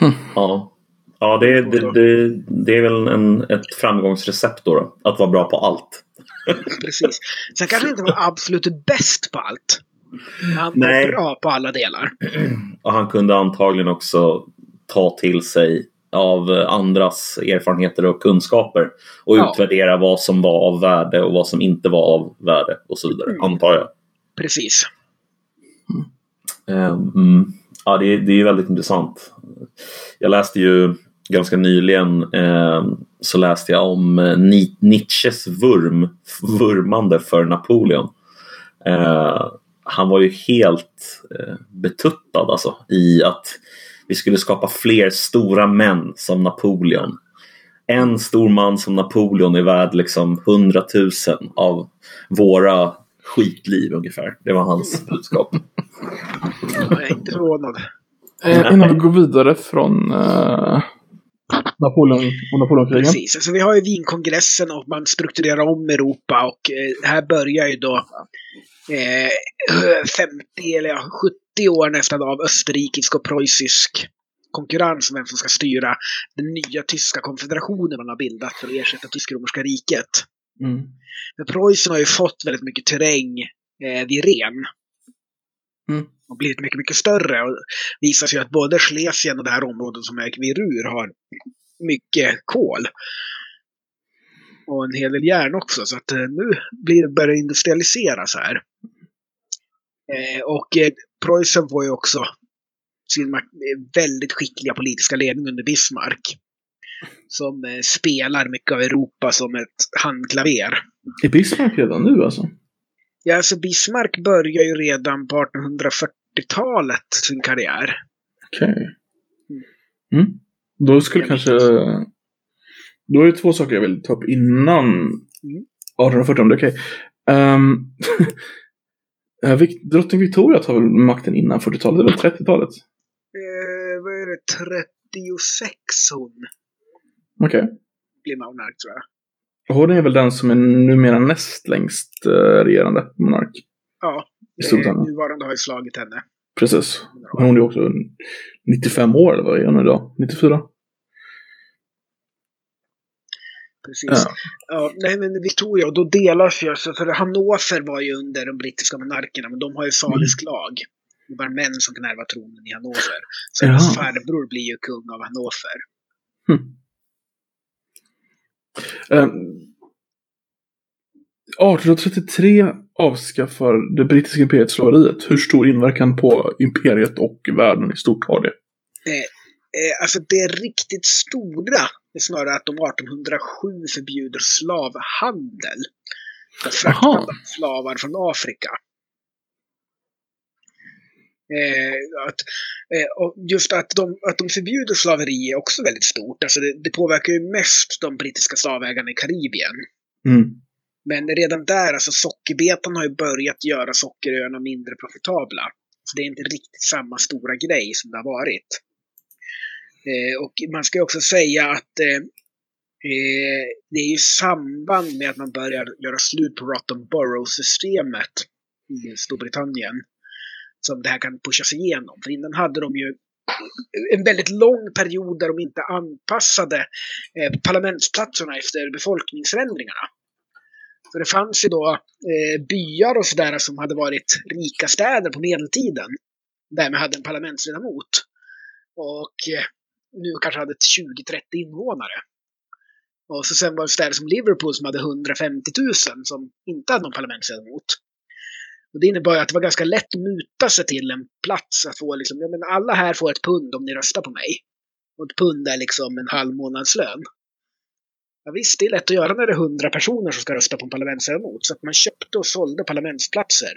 Mm. Ja. Ja, det, det, det, det, är väl en, ett framgångsrecept då, då, Att vara bra på allt. Precis. Sen kanske inte var absolut bäst på allt. Men han var bra på alla delar. Och han kunde antagligen också ta till sig av andras erfarenheter och kunskaper och ja. utvärdera vad som var av värde och vad som inte var av värde och så vidare, mm. antar jag. Precis. Mm. Eh, mm. Ja, det, det är väldigt intressant. Jag läste ju ganska nyligen eh, så läste jag om eh, Nietzsches vurm, vurmande för Napoleon. Eh, han var ju helt eh, betuttad alltså, i att vi skulle skapa fler stora män som Napoleon. En stor man som Napoleon är värd liksom hundratusen av våra skitliv ungefär. Det var hans budskap. Jag är inte förvånad. Eh, innan vi går vidare från eh, Napoleon och Napoleonkrigen. Precis, alltså vi har ju Wienkongressen och man strukturerar om Europa och eh, här börjar ju då eh, 50 eller 70 år nästan av österrikisk och preussisk konkurrens om vem som ska styra den nya tyska konfederationen man har bildat för att ersätta Tysk-romerska riket. Mm. Men Preussen har ju fått väldigt mycket terräng eh, vid Ren. Mm. Och blivit mycket, mycket större. Och visar sig att både Schlesien och det här området som är vid Ruhr har mycket kol. Och en hel del järn också. Så att eh, nu blir, börjar det industrialiseras här. Eh, och eh, Preussen får ju också sin väldigt skickliga politiska ledning under Bismarck. Som eh, spelar mycket av Europa som ett handklaver. Är Bismarck redan nu alltså? Ja, alltså Bismarck börjar ju redan på 1840-talet sin karriär. Okej. Okay. Mm. Då skulle kanske... Då är det två saker jag vill ta upp innan mm. 1840 om det är okej. Okay. Um, drottning Victoria tar väl makten innan 40-talet, eller 30-talet? Eh, vad är det, 36 hon? Okej. Okay. Blir monark tror jag. Hon är väl den som är numera näst längst uh, regerande monark. Ja, nuvarande har ju slagit henne. Precis. Hon är också 95 år, eller vad är hon idag? 94? Precis. Ja. ja. nej, men Victoria, och då delas ju, för Hannover var ju under de brittiska monarkerna, men de har ju salisk mm. lag. Det bara män som kan ärva tronen i Hannover. Så hennes farbror blir ju kung av Hannover. Mm. Um, 1833 avskaffar det brittiska imperiet slaveriet. Hur stor inverkan på imperiet och världen i stort har det? Eh, eh, alltså det riktigt stora är snarare att de 1807 förbjuder slavhandel. Fraktande av slavar från Afrika. Eh, att, eh, just att de, att de förbjuder slaveri är också väldigt stort. Alltså det, det påverkar ju mest de brittiska slavägarna i Karibien. Mm. Men redan där, alltså sockerbetan har ju börjat göra sockeröarna mindre profitabla. Så det är inte riktigt samma stora grej som det har varit. Eh, och man ska också säga att eh, eh, det är ju samband med att man börjar göra slut på Rotten Borough-systemet i Storbritannien som det här kan pushas igenom. För innan hade de ju en väldigt lång period där de inte anpassade eh, parlamentsplatserna efter befolkningsförändringarna. För det fanns ju då eh, byar och sådär som hade varit rika städer på medeltiden. Därmed hade en parlamentsledamot. Och eh, nu kanske hade 20-30 invånare. Och så sen var det städer som Liverpool som hade 150 000 som inte hade någon parlamentsledamot. Och det innebar att det var ganska lätt att muta sig till en plats. Att få liksom, ja men alla här får ett pund om ni röstar på mig. Och ett pund är liksom en halv månadslön. Ja, visst, det är lätt att göra när det är hundra personer som ska rösta på en parlamentsledamot. Så att man köpte och sålde parlamentsplatser.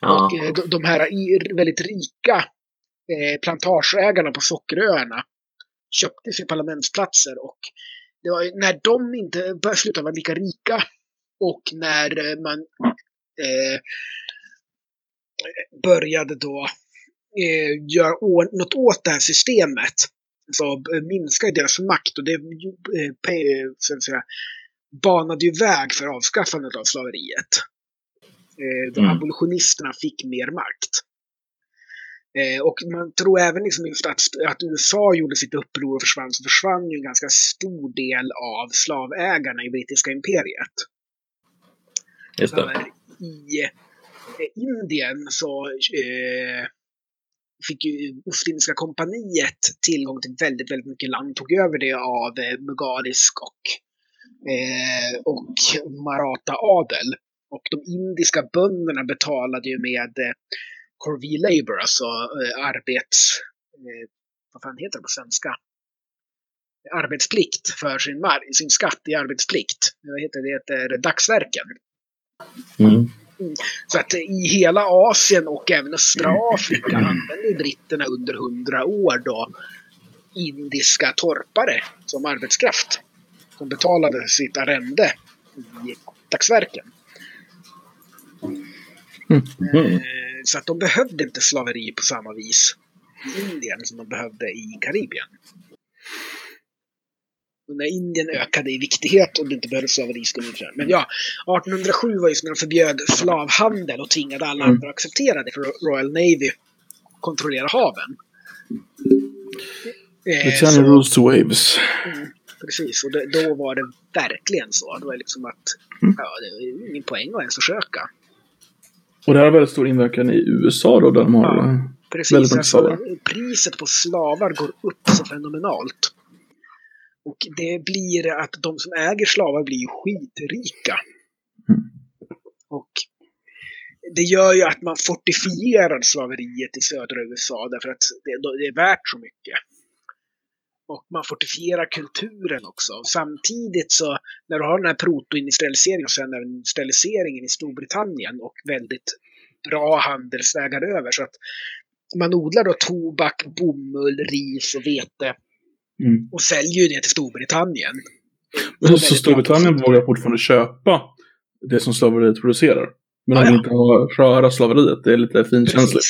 Ja. Och eh, de, de här väldigt rika eh, plantageägarna på Sockeröarna köpte sig parlamentsplatser. Och det var när de inte började sluta vara lika rika och när eh, man eh, började då eh, göra något åt det här systemet så eh, minskade deras makt och det eh, pe- så att säga, banade ju väg för avskaffandet av slaveriet. Eh, de Mm. abolitionisterna fick mer makt. Eh, och man tror även liksom just att, att USA gjorde sitt uppror och försvann, så försvann ju en ganska stor del av slavägarna i brittiska imperiet. Just det. I eh, Indien så eh, fick ju Ostindiska kompaniet tillgång till väldigt, väldigt mycket land. Tog över det av eh, mugarisk och, eh, och Maratha-adel. Och de indiska bönderna betalade ju med eh, corvée labor, alltså eh, arbets... Eh, vad fan heter det på svenska? Arbetsplikt för sin, mar- sin skatt i arbetsplikt. Vad heter det? Det heter dagsverken. Mm. Så att i hela Asien och även östra Afrika använde ju britterna under hundra år då indiska torpare som arbetskraft. Som betalade sitt arrende i dagsverken. Mm. Eh, Så att de behövde inte slaveri på samma vis i Indien som de behövde i Karibien. När Indien ökade i viktighet och det inte behövdes slaveri skulle Men ja, 1807 var ju när de förbjöd slavhandel och tvingade alla Mm. andra att acceptera det för Royal Navy kontrollera haven. The Eh, channel så- rules to waves. Precis, och det, då var det verkligen så. Det var liksom att Mm. ja, det var ingen poäng att ens försöka. Och det här har väldigt stor inverkan i USA då, där de har... Ja. Precis, Väldigt alltså, priset på slavar går upp så fenomenalt. Och det blir att de som äger slavar blir skitrika. Mm. Och det gör ju att man fortifierar slaveriet i södra USA därför att det, det är värt så mycket. Och man fortifierar kulturen också. Samtidigt så när du har den här protoindustrialiseringen och sen även industrialiseringen i Storbritannien och väldigt bra handelsvägar över. Så att man odlar då tobak, bomull, ris och vete Mm. och säljer ju det till Storbritannien. Men så Storbritannien vågar fortfarande köpa det som slaveriet producerar. Men de vill inte ha, röra slaveriet. Det är lite finkänsligt.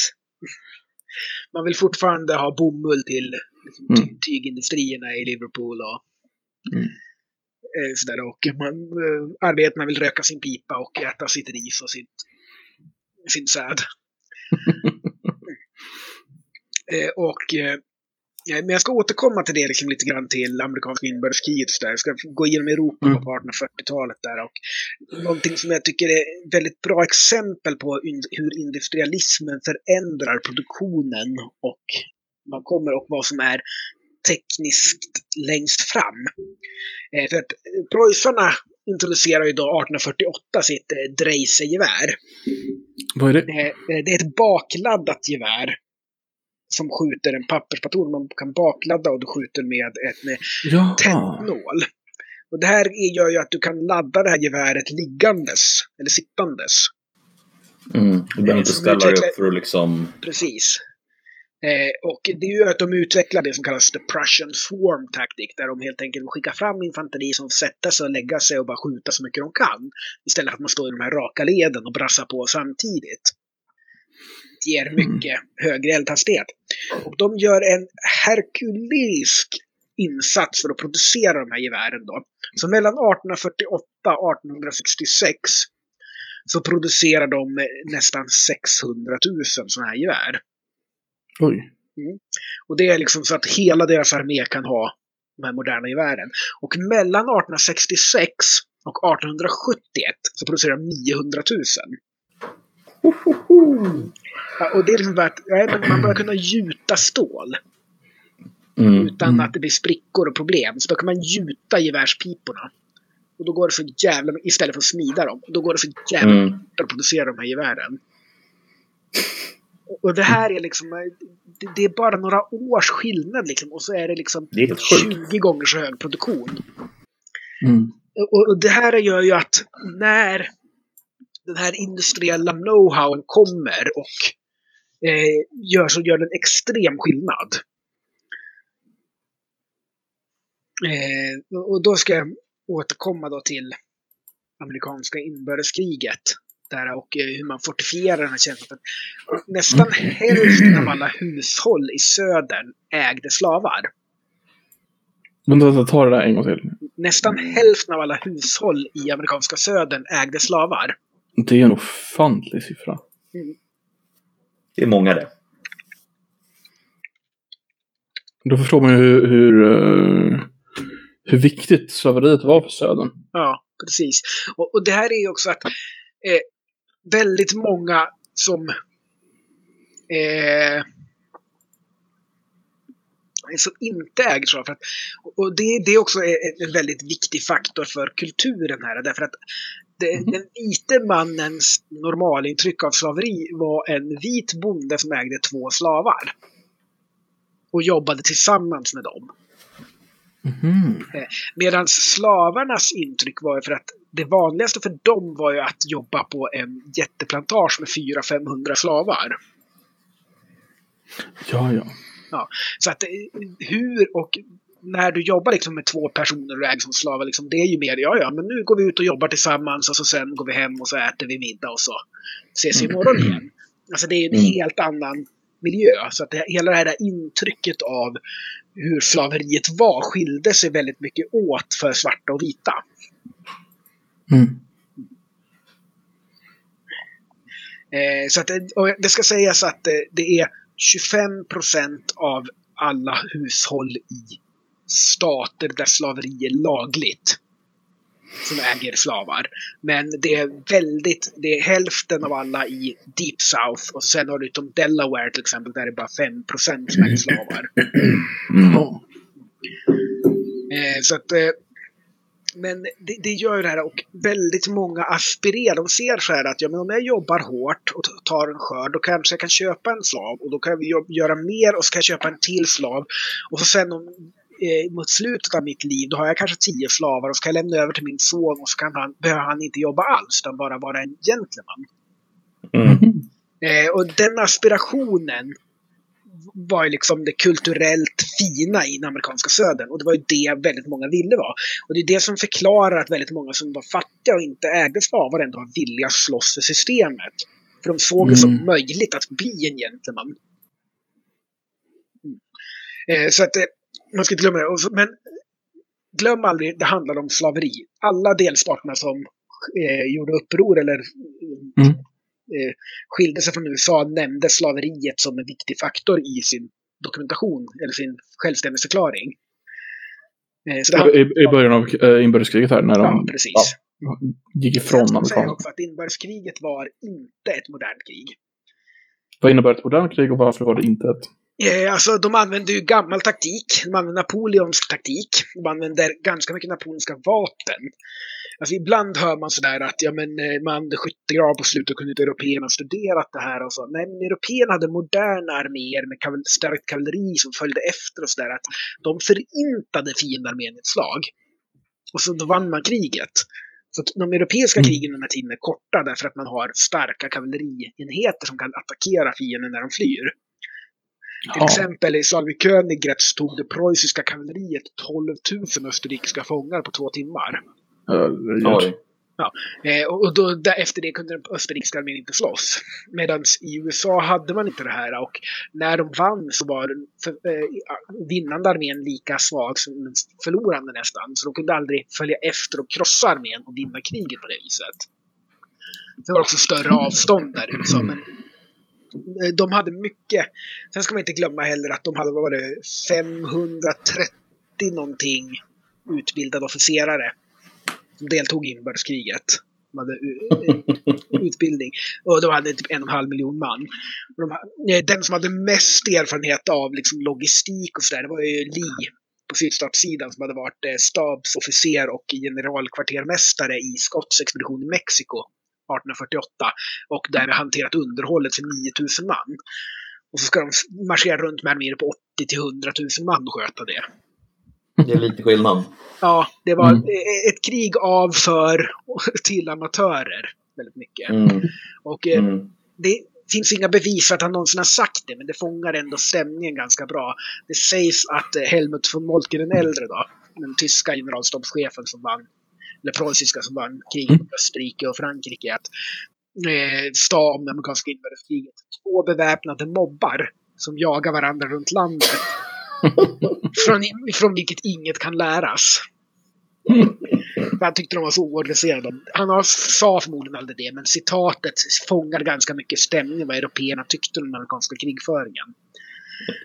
Man vill fortfarande ha bomull till liksom, Mm. ty- tygindustrierna i Liverpool och Mm. eh, sådär. Och man, eh, arbetarna vill röka sin pipa och äta sitt ris och sitt, sin säd. eh, och men jag ska återkomma till det liksom lite grann till amerikanska inbördeskriget. och så där. Jag ska gå igenom Europa Mm. på 1840-talet där. Och någonting som jag tycker är väldigt bra exempel på hur industrialismen förändrar produktionen och man kommer och vad som är tekniskt längst fram. Eh, för att eh, preussarna introducerar ju då 1848 sitt eh, Dreise-gevär. Vad är det? Det är ett bakladdat gevär som skjuter en papperspatron. Man kan bakladda och du skjuter med ett med Ja. tändnål. Och det här är- gör ju att du kan ladda det här geväret liggandes, eller sittandes. Mm. Du behöver inte Som ställa dig upp för att liksom... Precis. Eh, och det gör att de utvecklar det som kallas the Prussian Swarm Tactic, där de helt enkelt skickar fram infanteri som sätter sig och lägga sig och bara skjuta så mycket de kan. Istället för att man står i de här raka leden och brassar på samtidigt. Ger mycket högre eldhastighet. Och de gör en herkulisk insats för att producera de här gevären då. Så mellan 1848 och 1866 så producerar de nästan 600 000 sådana här gevär. Oj. Och det är liksom så att hela deras armé kan ha de här moderna gevären. Och mellan 1866 och 1871 så producerar de 900 000. Ja, och det är liksom värt, man börjar kunna gjuta stål Mm. utan Mm. att det blir sprickor och problem. Så då kan man gjuta gevärspiporna. Och då går det så jävla istället för att smida dem. Och då går det så jävla Mm. att producera de här gevären. Och det här är liksom, det, är bara några års skillnad liksom. Och så är det liksom Det är helt sjukt. 20 gånger så hög produktion. Mm. Och, och det här gör ju att när den här industriella know-howen kommer och eh, gör så gör den extrem skillnad. Eh, och då ska jag återkomma då till amerikanska inbördeskriget. Där och eh, hur man fortifierar den här känslan. Nästan hälften av alla hushåll i södern ägde slavar. Vänta, ta det där en gång till. Nästan hälften av alla hushåll i amerikanska södern ägde slavar. Det är en ofantlig siffra. Det är många det. Då förstår man ju hur, hur, eh, hur viktigt slaveriet var för Södern. Ja, precis. Och, och det här är ju också att eh, väldigt många som eh, som inte äger slavar. För att, och det, det är också en, en väldigt viktig faktor för kulturen här. Därför att det, Mhm. den vite mannens normalintryck av slaveri var en vit bonde som ägde två slavar. Och jobbade tillsammans med dem. Mhm. Medan slavarnas intryck var ju för att det vanligaste för dem var ju att jobba på en jätteplantage med 400-500 slavar. Ja, ja. Så att eh, hur och när du jobbar liksom med två personer och äger som slavar, liksom, det är ju mer ja, ja, men nu går vi ut och jobbar tillsammans och så sen går vi hem och så äter vi middag och så ses vi imorgon igen. Alltså det är en Mm. helt annan miljö. Så att det, hela det här intrycket av hur slaveriet var skilde sig väldigt mycket åt för svarta och vita. Mm. Eh, så att det ska sägas att eh, det är 25 procent av alla hushåll i stater där slaveri är lagligt som äger slavar. Men det är väldigt, det är hälften av alla i Deep South och sen har du utom Delaware till exempel där det är bara 5 procent som äger slavar. Ja. Eh, så att, eh, men det, det gör ju det här och väldigt många aspirerar. De ser så här att ja, men om jag jobbar hårt och tar en skörd då kanske jag kan köpa en slav och då kan vi göra mer och så kan jag köpa en till slav. Och så sen om, eh, mot slutet av mitt liv då har jag kanske tio slavar och så kan jag lämna över till min son och så kan han, behöver han inte jobba alls utan bara vara en gentleman. Mm. Eh, och den aspirationen var ju liksom det kulturellt fina i den amerikanska södern. Och det var ju det väldigt många ville vara. Och det är det som förklarar att väldigt många som var fattiga och inte ägde slavar ändå var villiga att slåss för systemet. För de såg det som Mm. möjligt att bli en gentleman. Mm. Eh, så att eh, man ska inte glömma det. Men glöm aldrig, det handlar om slaveri. Alla delstaterna som eh, gjorde uppror eller Mm. eh, skilde sig från USA nämnde slaveriet som en viktig faktor i sin dokumentation eller sin självständighetsförklaring. Eh, så det I, I början av eh, inbördeskriget här när ja, de precis. gick Sen ifrån amerikanerna. också att inbördeskriget var inte ett modernt krig. Vad innebär ett modernt krig och varför var det inte ett? Eh, alltså de använde ju gammal taktik. De använde Napoleons taktik. De använde ganska mycket napoleonska vapen. Alltså ibland hör man sådär att ja, men, eh, man hade skyttegrav på slutet och kunde inte européerna studerat det här och så. Nej, men européerna hade moderna arméer med kaval starkt kavalleri som följde efter och sådär. Att de förintade fiendearmén i ett slag. Och så då vann man kriget. Så de europeiska Mm. krigen den här tiden är korta därför att man har starka kavallerienheter som kan attackera fienden när de flyr. Till Ja. exempel i Königgrätz tog det preussiska kavalleriet 12 000 österrikiska fångar på två timmar. Herregud. Oj. Eh, och då, efter det kunde den österrikiska armén inte slåss. Medan i USA hade man inte det här och när de vann så var den för, eh, vinnande armén lika svag som den förlorande nästan. Så de kunde aldrig följa efter och krossa armén och vinna kriget på det viset. Det var också större avstånd där i USA. Men de hade mycket. Sen ska man inte glömma heller att de hade vad var det, 530 någonting utbildade officerare som deltog i inbördeskriget. De hade utbildning. Och de hade typ en och en halv miljon man. De, den som hade mest erfarenhet av liksom logistik och sådär, det var ju Lee på sydstatssidan som hade varit eh, stabsofficer och generalkvartermästare i Scotts expedition i Mexiko 1848 och där vi hanterat underhållet för 9000 man. Och så ska de marschera runt med arméer på 80 till 100 000 man och sköta det. Det är lite skillnad. Ja, det var Mm. ett krig av för till amatörer. Väldigt mycket. Mm. Och eh, Mm. det finns inga bevis för att han någonsin har sagt det, men det fångar ändå stämningen ganska bra. Det sägs att eh, Helmut von Moltke den äldre då, den tyska generalstabschefen som vann, eller preussiska som vann kriget mot Österrike och Frankrike, att eh, sa om det amerikanska inbördeskriget. Två beväpnade mobbar som jagar varandra runt landet. från, från vilket inget kan läras. Han tyckte de var så oorganiserade. Han har, sa förmodligen aldrig det, men citatet fångar ganska mycket stämningen vad européerna tyckte om den amerikanska krigföringen.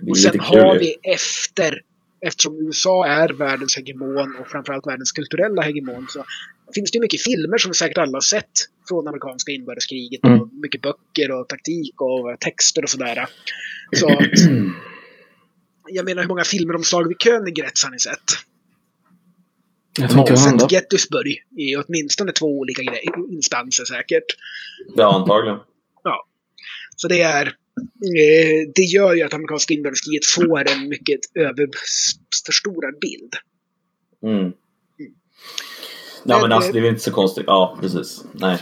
Och sen har vi efter, eftersom USA är världens hegemon och framförallt världens kulturella hegemon, så finns det ju mycket filmer som säkert alla har sett från amerikanska inbördeskriget. Mm. Och mycket böcker och taktik och texter och sådär. Så, jag menar, hur många filmer om slag vid Königgrätz har ni sett? Jag jag Sett. Gettysburg i åtminstone två olika instanser säkert. Ja, antagligen. Så det är det gör ju att amerikanska inbördeskriget får en mycket överförstorad bild. Mm. Ja, men Men, alltså eh, det är väl inte så konstigt. Ja, precis. Nej.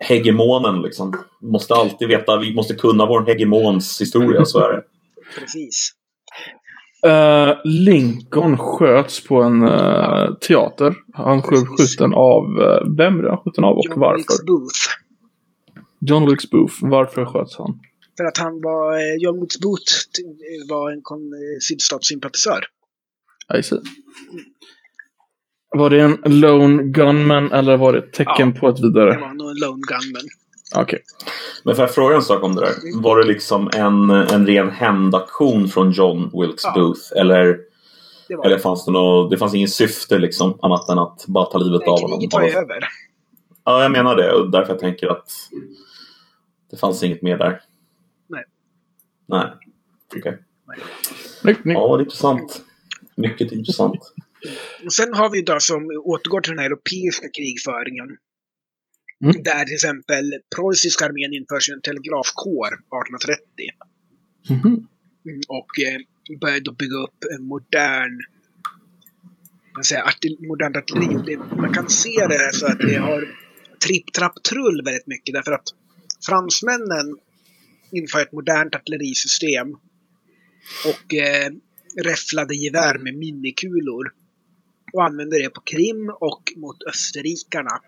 Hegemonen liksom. Måste alltid veta, vi måste kunna vår hegemons historia, så är det. Precis. Eh, Lincoln sköts på en eh, teater. Han sköt skjuten av, uh, vem blev han skjuten av och John varför? Wilkes Booth. John Wilkes Booth. Varför sköts han? För att han var, eh, John Wilkes Booth var en eh, sydstatssympatisör. I see. Var det en lone gunman eller var det ett tecken på ett Det vidare? var nog en lone gunman. Okej. Men får jag fråga en sak om det där? Var det liksom en, en ren hämndaktion från John Wilkes Ja. Booth? Eller, Det eller fanns det något, det fanns inget syfte liksom, annat än att bara ta livet av Nej, honom? kriget var ju över. Ja, jag menar det. Och därför jag tänker att det fanns inget mer där. Nej. Nej. Okej. Snyggt. Ja, vad intressant. Mycket intressant. Och sen har vi då som återgår till den europeiska krigföringen. Mm. Där till exempel preussiska armén inför sin telegrafkår 1830. Mhm. Mm, Och eh, började då bygga upp en modern man säger, artil modernt artilleri. Det, man kan se det så att det har tripp, trapp, trull väldigt mycket. Därför att fransmännen inför ett modernt artillerisystem och eh, räfflade gevär med minikulor och använde det på Krim och mot österrikarna.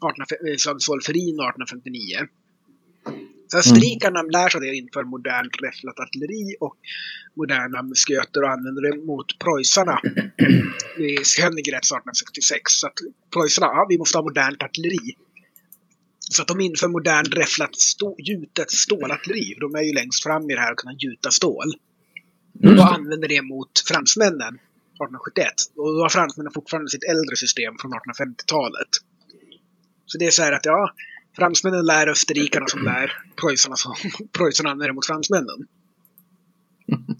18, 1859. Eh, Så österrikarna lär sig det och inför modernt räfflat artilleri och moderna musköter och använder det mot preussarna i Königgrätz 1866. Så att preussarna, ja, vi måste ha modernt artilleri. Så att de inför modernt räfflat stå, gjutet stålartilleri. De är ju längst fram i det här att kunna gjuta stål. Och då använder det mot fransmännen 1871. Och då har fransmännen fortfarande sitt äldre system från 1850-talet. Så det är så här att ja, fransmännen lär österrikarna som lär preussarna som preussarna använder mot fransmännen.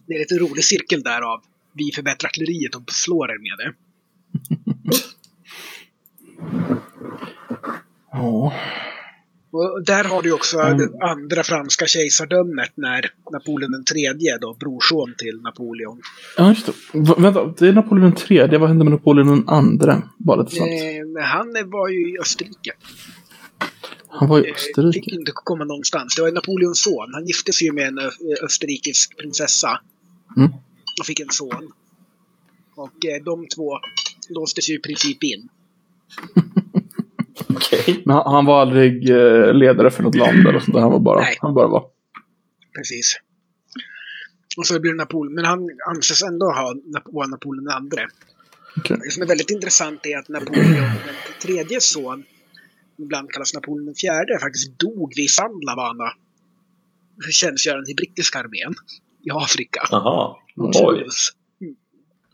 Det är lite rolig cirkel där av vi förbättrar artilleriet och slår er med det. Ja. Och där har du också Mm. det andra franska kejsardömet när Napoleon den tredje, då brorson till Napoleon. Ja, just det. Va, vänta, det är Napoleon III. Vad hände med Napoleon den andra? Bara lite snabbt. Eh, han var ju i Österrike. Han var i Eh, Fick Österrike. inte komma någonstans. Det var Napoleons son. Han gifte sig ju med en ö- österrikisk prinsessa. Mm. Och fick en son. Och eh, de två låstes ju i princip in. Men han, han var aldrig eh, ledare för något land eller sånt där. Han var bara, Nej. han bara var. Precis. Och så blir det Napoleon. Men han anses ändå ha vara Napoleon den andre. Okej. Det som är väldigt intressant är att Napoleon den tredje son, ibland kallas Napoleon den fjärde, faktiskt dog vid Sandlavana. Tjänstgörande i brittiska armén i Afrika. Jaha. Oj.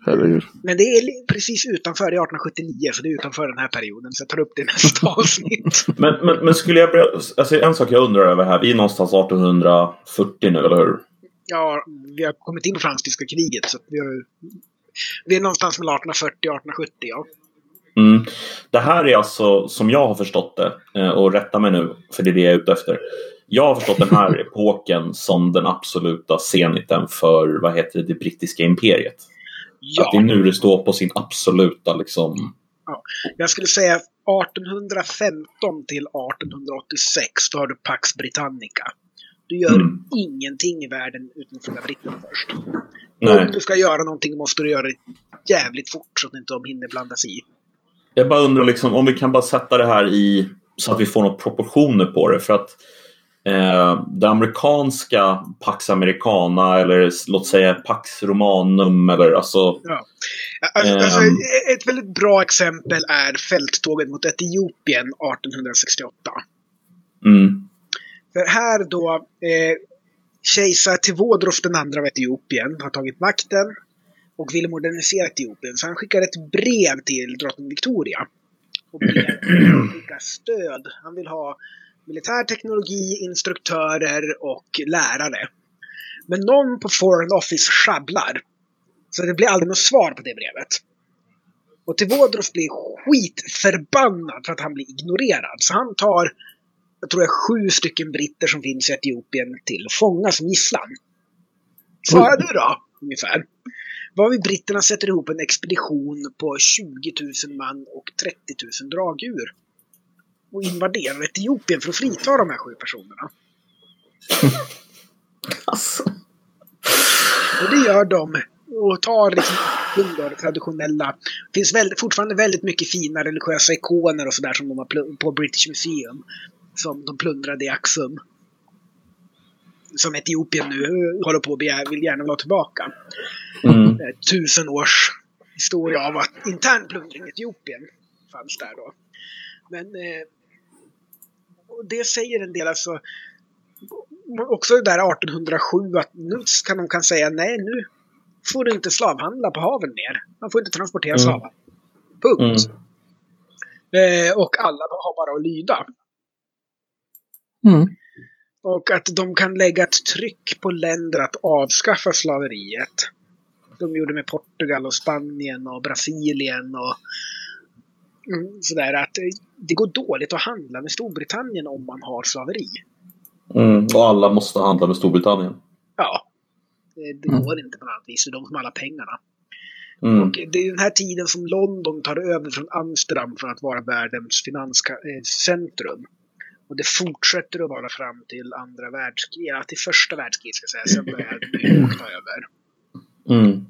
Toulouse. Herregud. Men det är precis utanför, det är 1879, så det är utanför den här perioden. Så jag tar upp det i nästa avsnitt. Men, men, men skulle jag börja... Alltså en sak jag undrar över här. Vi är någonstans 1840 nu, eller hur? Ja, vi har kommit in på fransk-tyska kriget, så vi, har, vi är någonstans mellan 1840 och 1870, ja. Mm. Det här är alltså, som jag har förstått det, eh, och rätta mig nu, för det är det jag är ute efter. Jag har förstått den här epoken som den absoluta zeniten för, vad heter det, det brittiska imperiet. Ja. Att det är nu det står på sin absoluta liksom... Jag skulle säga 1815 till 1886, då har du Pax Britannica. Du gör Mm. ingenting i världen utan att fråga britterna först. Nej. Om du ska göra någonting måste du göra det jävligt fort så att inte de hinner blanda sig i. Jag bara undrar liksom, om vi kan bara sätta det här i så att vi får några proportioner på det. För att eh, det amerikanska Pax Americana eller låt säga Pax Romanum eller alltså... Ja. Alltså, Ehm. alltså, ett väldigt bra exempel är fälttåget mot Etiopien 1868. Mm, För här då, eh, kejsar Tevodros den andra av Etiopien har tagit makten och vill modernisera Etiopien. Så han skickar ett brev till drottning Victoria. Och ber skicka stöd. Han vill ha militär teknologi, instruktörer och lärare. Men någon på Foreign Office sjabblar. Så det blir aldrig något svar på det brevet. Och Tevodros blir skitförbannad för att han blir ignorerad. Så han tar jag tror är sju stycken britter som finns i Etiopien till fånga som gisslan. Svara du då, ungefär. Vad vi britterna sätter ihop en expedition på 20 000 man och 30 000 dragdjur. Och invaderar Etiopien för att frita de här sju personerna. alltså. Och det gör de. Och tar liksom plundrar det traditionella. Det finns väldigt, fortfarande väldigt mycket fina religiösa ikoner och sådär som de har på British Museum. Som de plundrade i Axum. Som Etiopien nu eh, håller på att begär, vill gärna ha tillbaka. Mm. Eh, Tusen års historia av att intern plundring i Etiopien fanns där då. Men eh, det säger en del alltså. Också det där 1807 att nu kan de kan säga nej nu får du inte slavhandla på haven mer. Man får inte transportera Mm. slavar. Punkt. Eh, och alla har bara att lyda. Mm. Och att de kan lägga ett tryck på länder att avskaffa slaveriet. De gjorde med Portugal och Spanien och Brasilien och mm, sådär. Att det går dåligt att handla med Storbritannien om man har slaveri. Mm. Och alla måste handla med Storbritannien. Ja. Det, det Mm. går inte på något annat vis. Det är de som har alla pengarna. Mm. Och det är den här tiden som London tar över från Amsterdam från att vara världens finanscentrum. Och det fortsätter att vara fram till andra världskriget, ja, till första världskriget ska jag säga. Sen börjar New York ta över. Mm.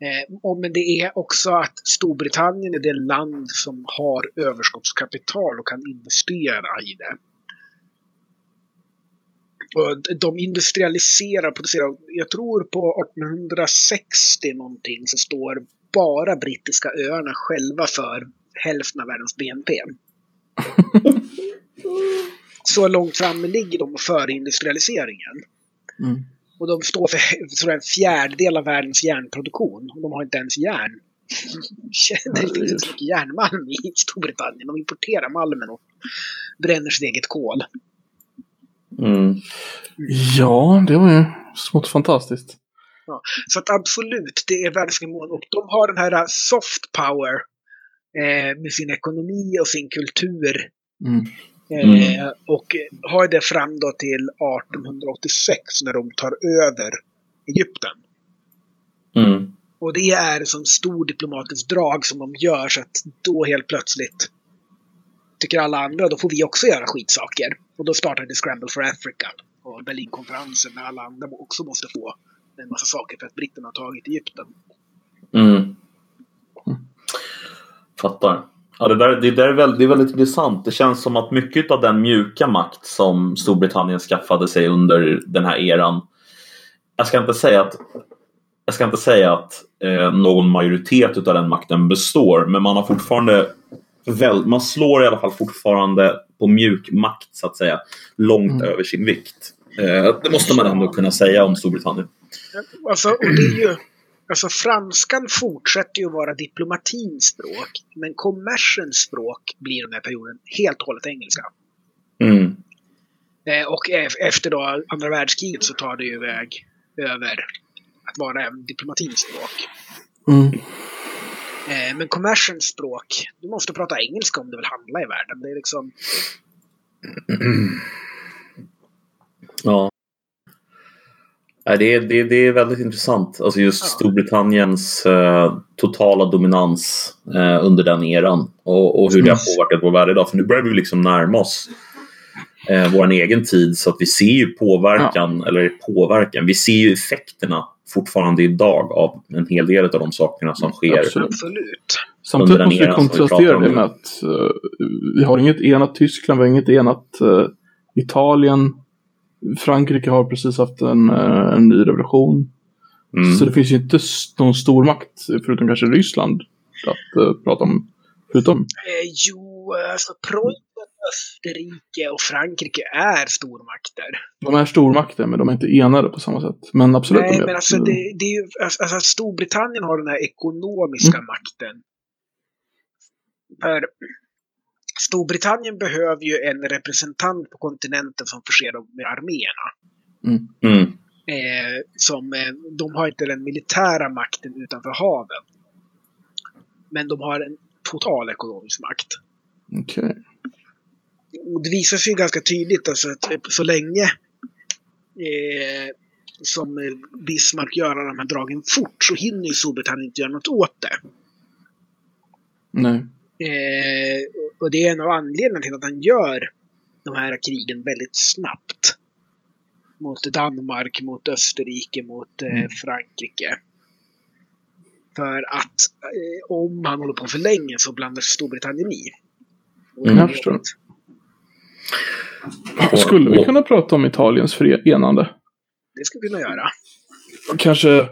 Eh, men det är också att Storbritannien är det land som har överskottskapital och kan investera i det. Och de industrialiserar, producerar, jag tror på 1860 någonting så står bara brittiska öarna själva för hälften av världens BNP. Så långt framme ligger de före industrialiseringen. Mm. Och de står för tror jag, en fjärdedel av världens järnproduktion. Och de har inte ens järn. Det finns inte så mycket järnmalm i Storbritannien. De importerar malmen och bränner sitt eget kol. Mm. Ja, det var ju smått fantastiskt. Så att absolut, det är världens mål. Och de har den här soft power eh, med sin ekonomi och sin kultur. Mm. Eh, och har det fram då till 1886 när de tar över Egypten. Mm. Och det är som stor diplomatisk drag som de gör så att då helt plötsligt tycker alla andra då får vi också göra skitsaker. Och då startar The Scramble for Africa och Berlinkonferensen när alla andra också måste få en massa saker för att britterna har tagit Egypten. Mm. Fattar. Ja, det, där, det, där är väldigt, det är väldigt intressant. Det känns som att mycket av den mjuka makt som Storbritannien skaffade sig under den här eran. Jag ska inte säga att, jag ska inte säga att eh, någon majoritet av den makten består, men man har fortfarande väl, man slår i alla fall fortfarande på mjuk makt så att säga långt Mm. över sin vikt. Eh, det måste man ändå kunna säga om Storbritannien. Alltså, och det är ju, alltså franskan fortsätter ju vara diplomatins språk. Men kommersens språk blir den här perioden helt och hållet engelska. Mm. Eh, och e- efter då andra världskriget så tar det ju väg över att vara även diplomatins språk. Mm. Eh, men kommersens språk, du måste prata engelska om du vill handla i världen. Det är liksom... Ja. Det är, det, det är väldigt intressant. Alltså just ja. Storbritanniens eh, totala dominans eh, under den eran och, och hur det har påverkat vår värld idag. För nu börjar vi liksom närma oss eh, vår egen tid så att vi ser ju påverkan, ja. eller påverkan, vi ser ju effekterna fortfarande idag av en hel del av de sakerna som sker. Absolut. Samtidigt måste vi kontrastera det med att uh, vi har inget enat Tyskland, vi har inget enat uh, Italien. Frankrike har precis haft en, uh, en ny revolution. Mm. Så det finns ju inte någon stor makt, förutom kanske Ryssland, att prata om. Förutom. Eh, jo, alltså Preussen Österrike och Frankrike är stormakter. De är stormakter, men de är inte enade på samma sätt. Men absolut. Nej, men alltså, det, det är ju, alltså, alltså Storbritannien har den här ekonomiska mm. makten. För Storbritannien behöver ju en representant på kontinenten som förser dem med arméerna. Mm. Mm. Eh, som, eh, de har inte den militära makten utanför haven. Men de har en total ekonomisk makt. Okay och det visar sig ganska tydligt alltså att så länge eh, som Bismarck gör de här dragen fort så hinner ju Storbritannien inte göra något åt det. Nej. Eh, och det är en av anledningarna till att han gör de här krigen väldigt snabbt. Mot Danmark, mot Österrike, mot eh, mm. Frankrike. För att eh, om han håller på för länge så blandar Storbritannien i. Mm, jag förstår. Skulle vi kunna prata om Italiens enande? Det skulle vi kunna göra. Kanske,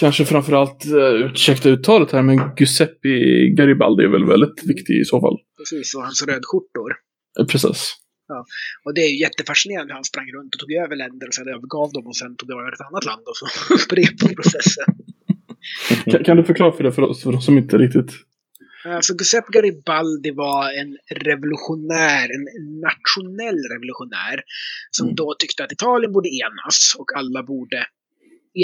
kanske framförallt, uh, ursäkta uttalet här, men Giuseppe Garibaldi är väl väldigt viktig i så fall. Precis, och hans rödskjortor. Uh, precis. Ja. Och det är ju jättefascinerande hur han sprang runt och tog över länder och sen övergav dem och sen tog över ett annat land och så upprepade processen. kan, kan, du förklara för det för oss, för de som inte riktigt Alltså Giuseppe Garibaldi var en revolutionär, en nationell revolutionär. Som mm. då tyckte att Italien borde enas och alla borde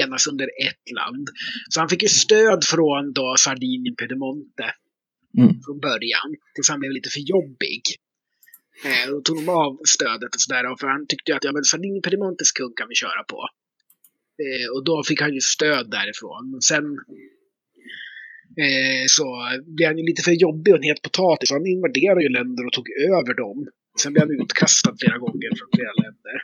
enas under ett land. Så han fick ju stöd från då Sardinien, Piedemonte. Mm. Från början. Tills han blev lite för jobbig. Eh, då tog de av stödet och sådär. För han tyckte att ja, men Sardinien, Piedemontes kung kan vi köra på. Eh, och då fick han ju stöd därifrån. Men sen Eh, så blev han ju lite för jobbig och en het potatis. Han invaderade ju länder och tog över dem. Sen blev han utkastad flera gånger från flera länder.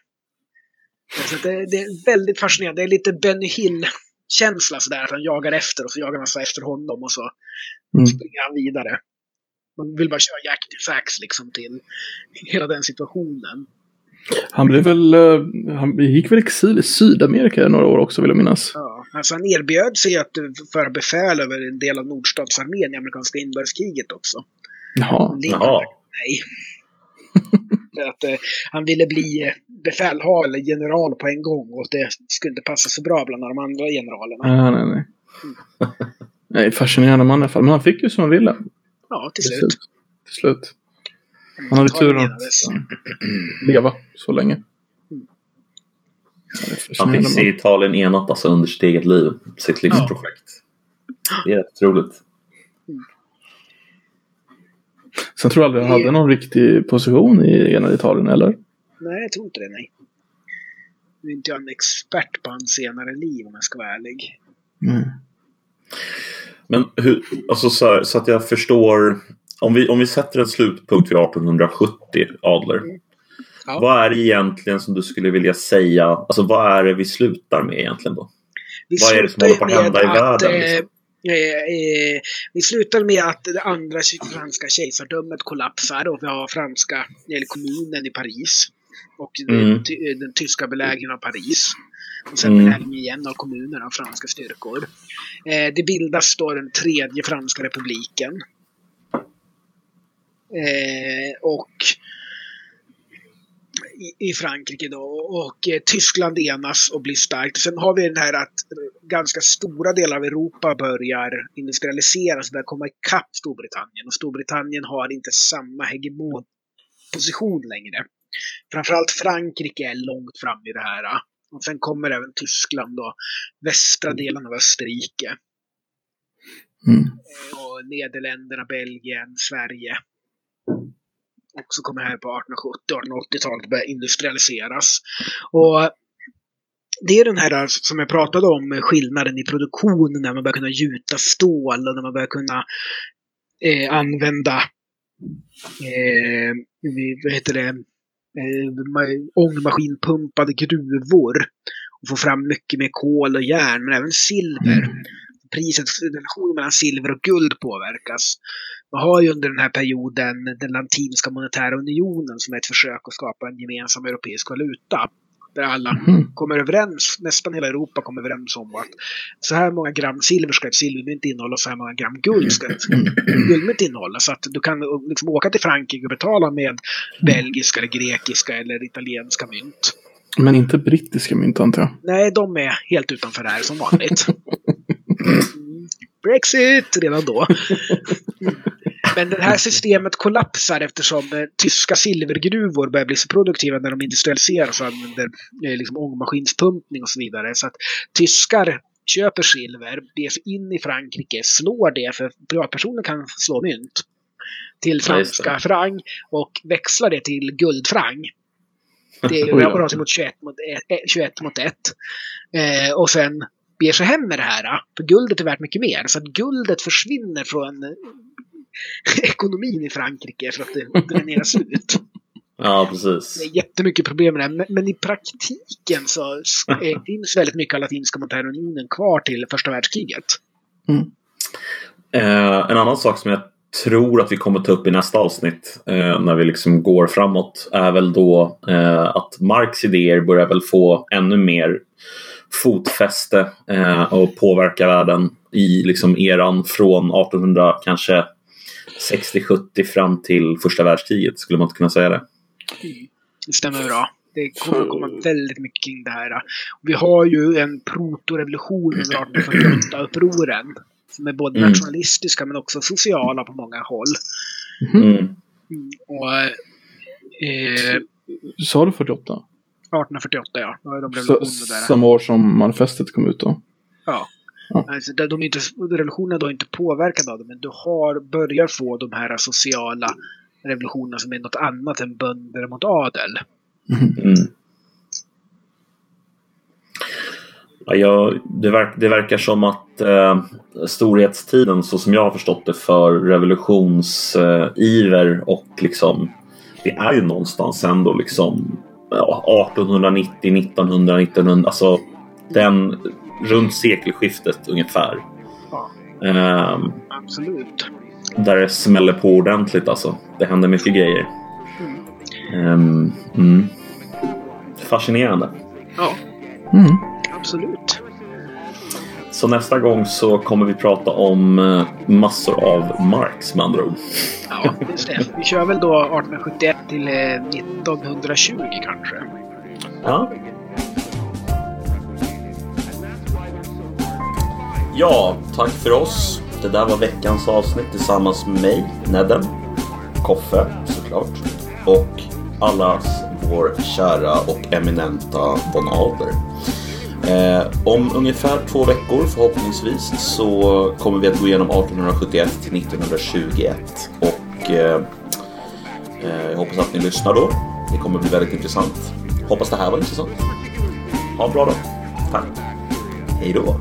Så det, det, är väldigt fascinerande. Det är lite Benny Hill-känsla sådär. Att han jagar efter och så jagar man så efter honom och så mm. springer han vidare. Man vill bara köra Jack Sax liksom till hela den situationen. Han blev väl, uh, han gick väl exil i Sydamerika i några år också vill jag minnas. Ja, alltså han erbjöd sig att föra befäl över en del av nordstatsarmén i amerikanska inbördeskriget också. Jaha. Jaha. Nej. att uh, han ville bli uh, befälhavare eller general på en gång och det skulle inte passa så bra bland de andra generalerna. Ah, nej, nej. Mm. nej, fascinerande man i alla fall. Men han fick ju som han ville. Ja, till slut. Till slut. Han hade tur att leva så länge. Han fick se Italien enat alltså under sitt eget liv. Sitt livsprojekt. Ja. Det är rätt roligt. Sen tror jag aldrig han hade någon riktig position i enade Italien, eller? Nej, jag tror inte det, nej. Nu är inte jag en expert på hans senare liv om jag ska vara ärlig. Mm. Men hur, alltså så, här, så, att jag förstår om vi, om vi sätter en slutpunkt vid 1870, Adler. Mm. Ja. Vad är det egentligen som du skulle vilja säga? Alltså vad är det vi slutar med egentligen då? Vi vad är det som håller på att hända i världen? Liksom? Eh, eh, vi slutar med att det andra franska kejsardömet kollapsar och vi har franska, eller kommunen i Paris. Och mm. den, den, tyska belägringen av Paris. Och sen mm. belägringen igen av kommunerna av franska styrkor. Eh, det bildas då den tredje franska republiken. Eh, och i, i, Frankrike då. Och eh, Tyskland enas och blir starkt. Sen har vi den här att ganska stora delar av Europa börjar industrialiseras och börjar komma ikapp Storbritannien. Och Storbritannien har inte samma hegemonposition längre. Framförallt Frankrike är långt fram i det här. Och sen kommer även Tyskland och västra delen av Österrike. Mm. Och Nederländerna, Belgien, Sverige. Också kommer här på 1870-1880-talet börja industrialiseras. Och det är den här som jag pratade om, skillnaden i produktion när man börjar kunna gjuta stål och när man börjar kunna eh, använda eh, vad heter det, eh, ångmaskinpumpade gruvor och få fram mycket mer kol och järn, men även silver. Mm. Priset, relationen mellan silver och guld påverkas. Man har ju under den här perioden den latinska monetära unionen som är ett försök att skapa en gemensam europeisk valuta. Där alla mm. kommer överens, nästan hela Europa kommer överens om att så här många gram silver ska ett silvermynt innehålla och så här många gram guld ska ett guldmynt innehålla. Så att du kan liksom åka till Frankrike och betala med belgiska, eller grekiska eller italienska mynt. Men inte brittiska mynt antar jag? Nej, de är helt utanför det här som vanligt. Brexit redan då. Men det här systemet kollapsar eftersom eh, tyska silvergruvor börjar bli så produktiva när de industrialiseras och använder eh, liksom, ångmaskinspumpning och så vidare. Så att tyskar köper silver, beger sig in i Frankrike, slår det, för privatpersoner kan slå mynt, till franska franc och växlar det till guldfranc. Det är rapporterat mot 21 mot 1. 21 mot 1. Eh, och sen beger sig hem med det här. För guldet är värt mycket mer. Så att guldet försvinner från ekonomin i Frankrike för att det dräneras ut. Ja, precis. Det är jättemycket problem med det men, men, i praktiken så finns väldigt mycket av Latinska monetära unionen kvar till första världskriget. Mm. Eh, en annan sak som jag tror att vi kommer ta upp i nästa avsnitt eh, när vi liksom går framåt är väl då eh, att Marx idéer börjar väl få ännu mer fotfäste eh, och påverka världen i liksom eran från 1800 kanske 60-70 fram till första världskriget. Skulle man inte kunna säga det? Det stämmer bra. Det kommer komma väldigt mycket kring det här. Vi har ju en protorevolution under 1848-upproren. Som är både mm. nationalistiska men också sociala på många håll. Mm. Mm. Och, eh, Sa du 48? 1848 ja. Är de revolutioner där. Samma år som manifestet kom ut då? Ja. Ja. Alltså, de är inte, revolutionerna är då inte påverkade av det, men du har, börjar få de här sociala revolutionerna som är något annat än bönder mot adel. Mm. Ja, jag, det, verk, det, verkar som att eh, storhetstiden, så som jag har förstått det, för revolutionsiver eh, och liksom det är ju någonstans ändå liksom 1890, 1900, 1900, alltså den runt sekelskiftet ungefär. Ja. Um, Absolut. Där det smäller på ordentligt alltså. Det händer mycket grejer. Mm. Um, mm. Fascinerande. Ja. Mm. Absolut. Så nästa gång så kommer vi prata om eh, massor av Marx med andra ord. Ja, just det. Vi kör väl då 1871 till 1920 eh, kanske. Ja. Ja, tack för oss. Det där var veckans avsnitt tillsammans med mig, Nedden, Koffe såklart och allas vår kära och eminenta von Adler. Eh, om ungefär två veckor förhoppningsvis så kommer vi att gå igenom 1871 till 1921 och eh, eh, jag hoppas att ni lyssnar då. Det kommer bli väldigt intressant. Hoppas det här var intressant. Ha en bra dag. Tack. Hej då.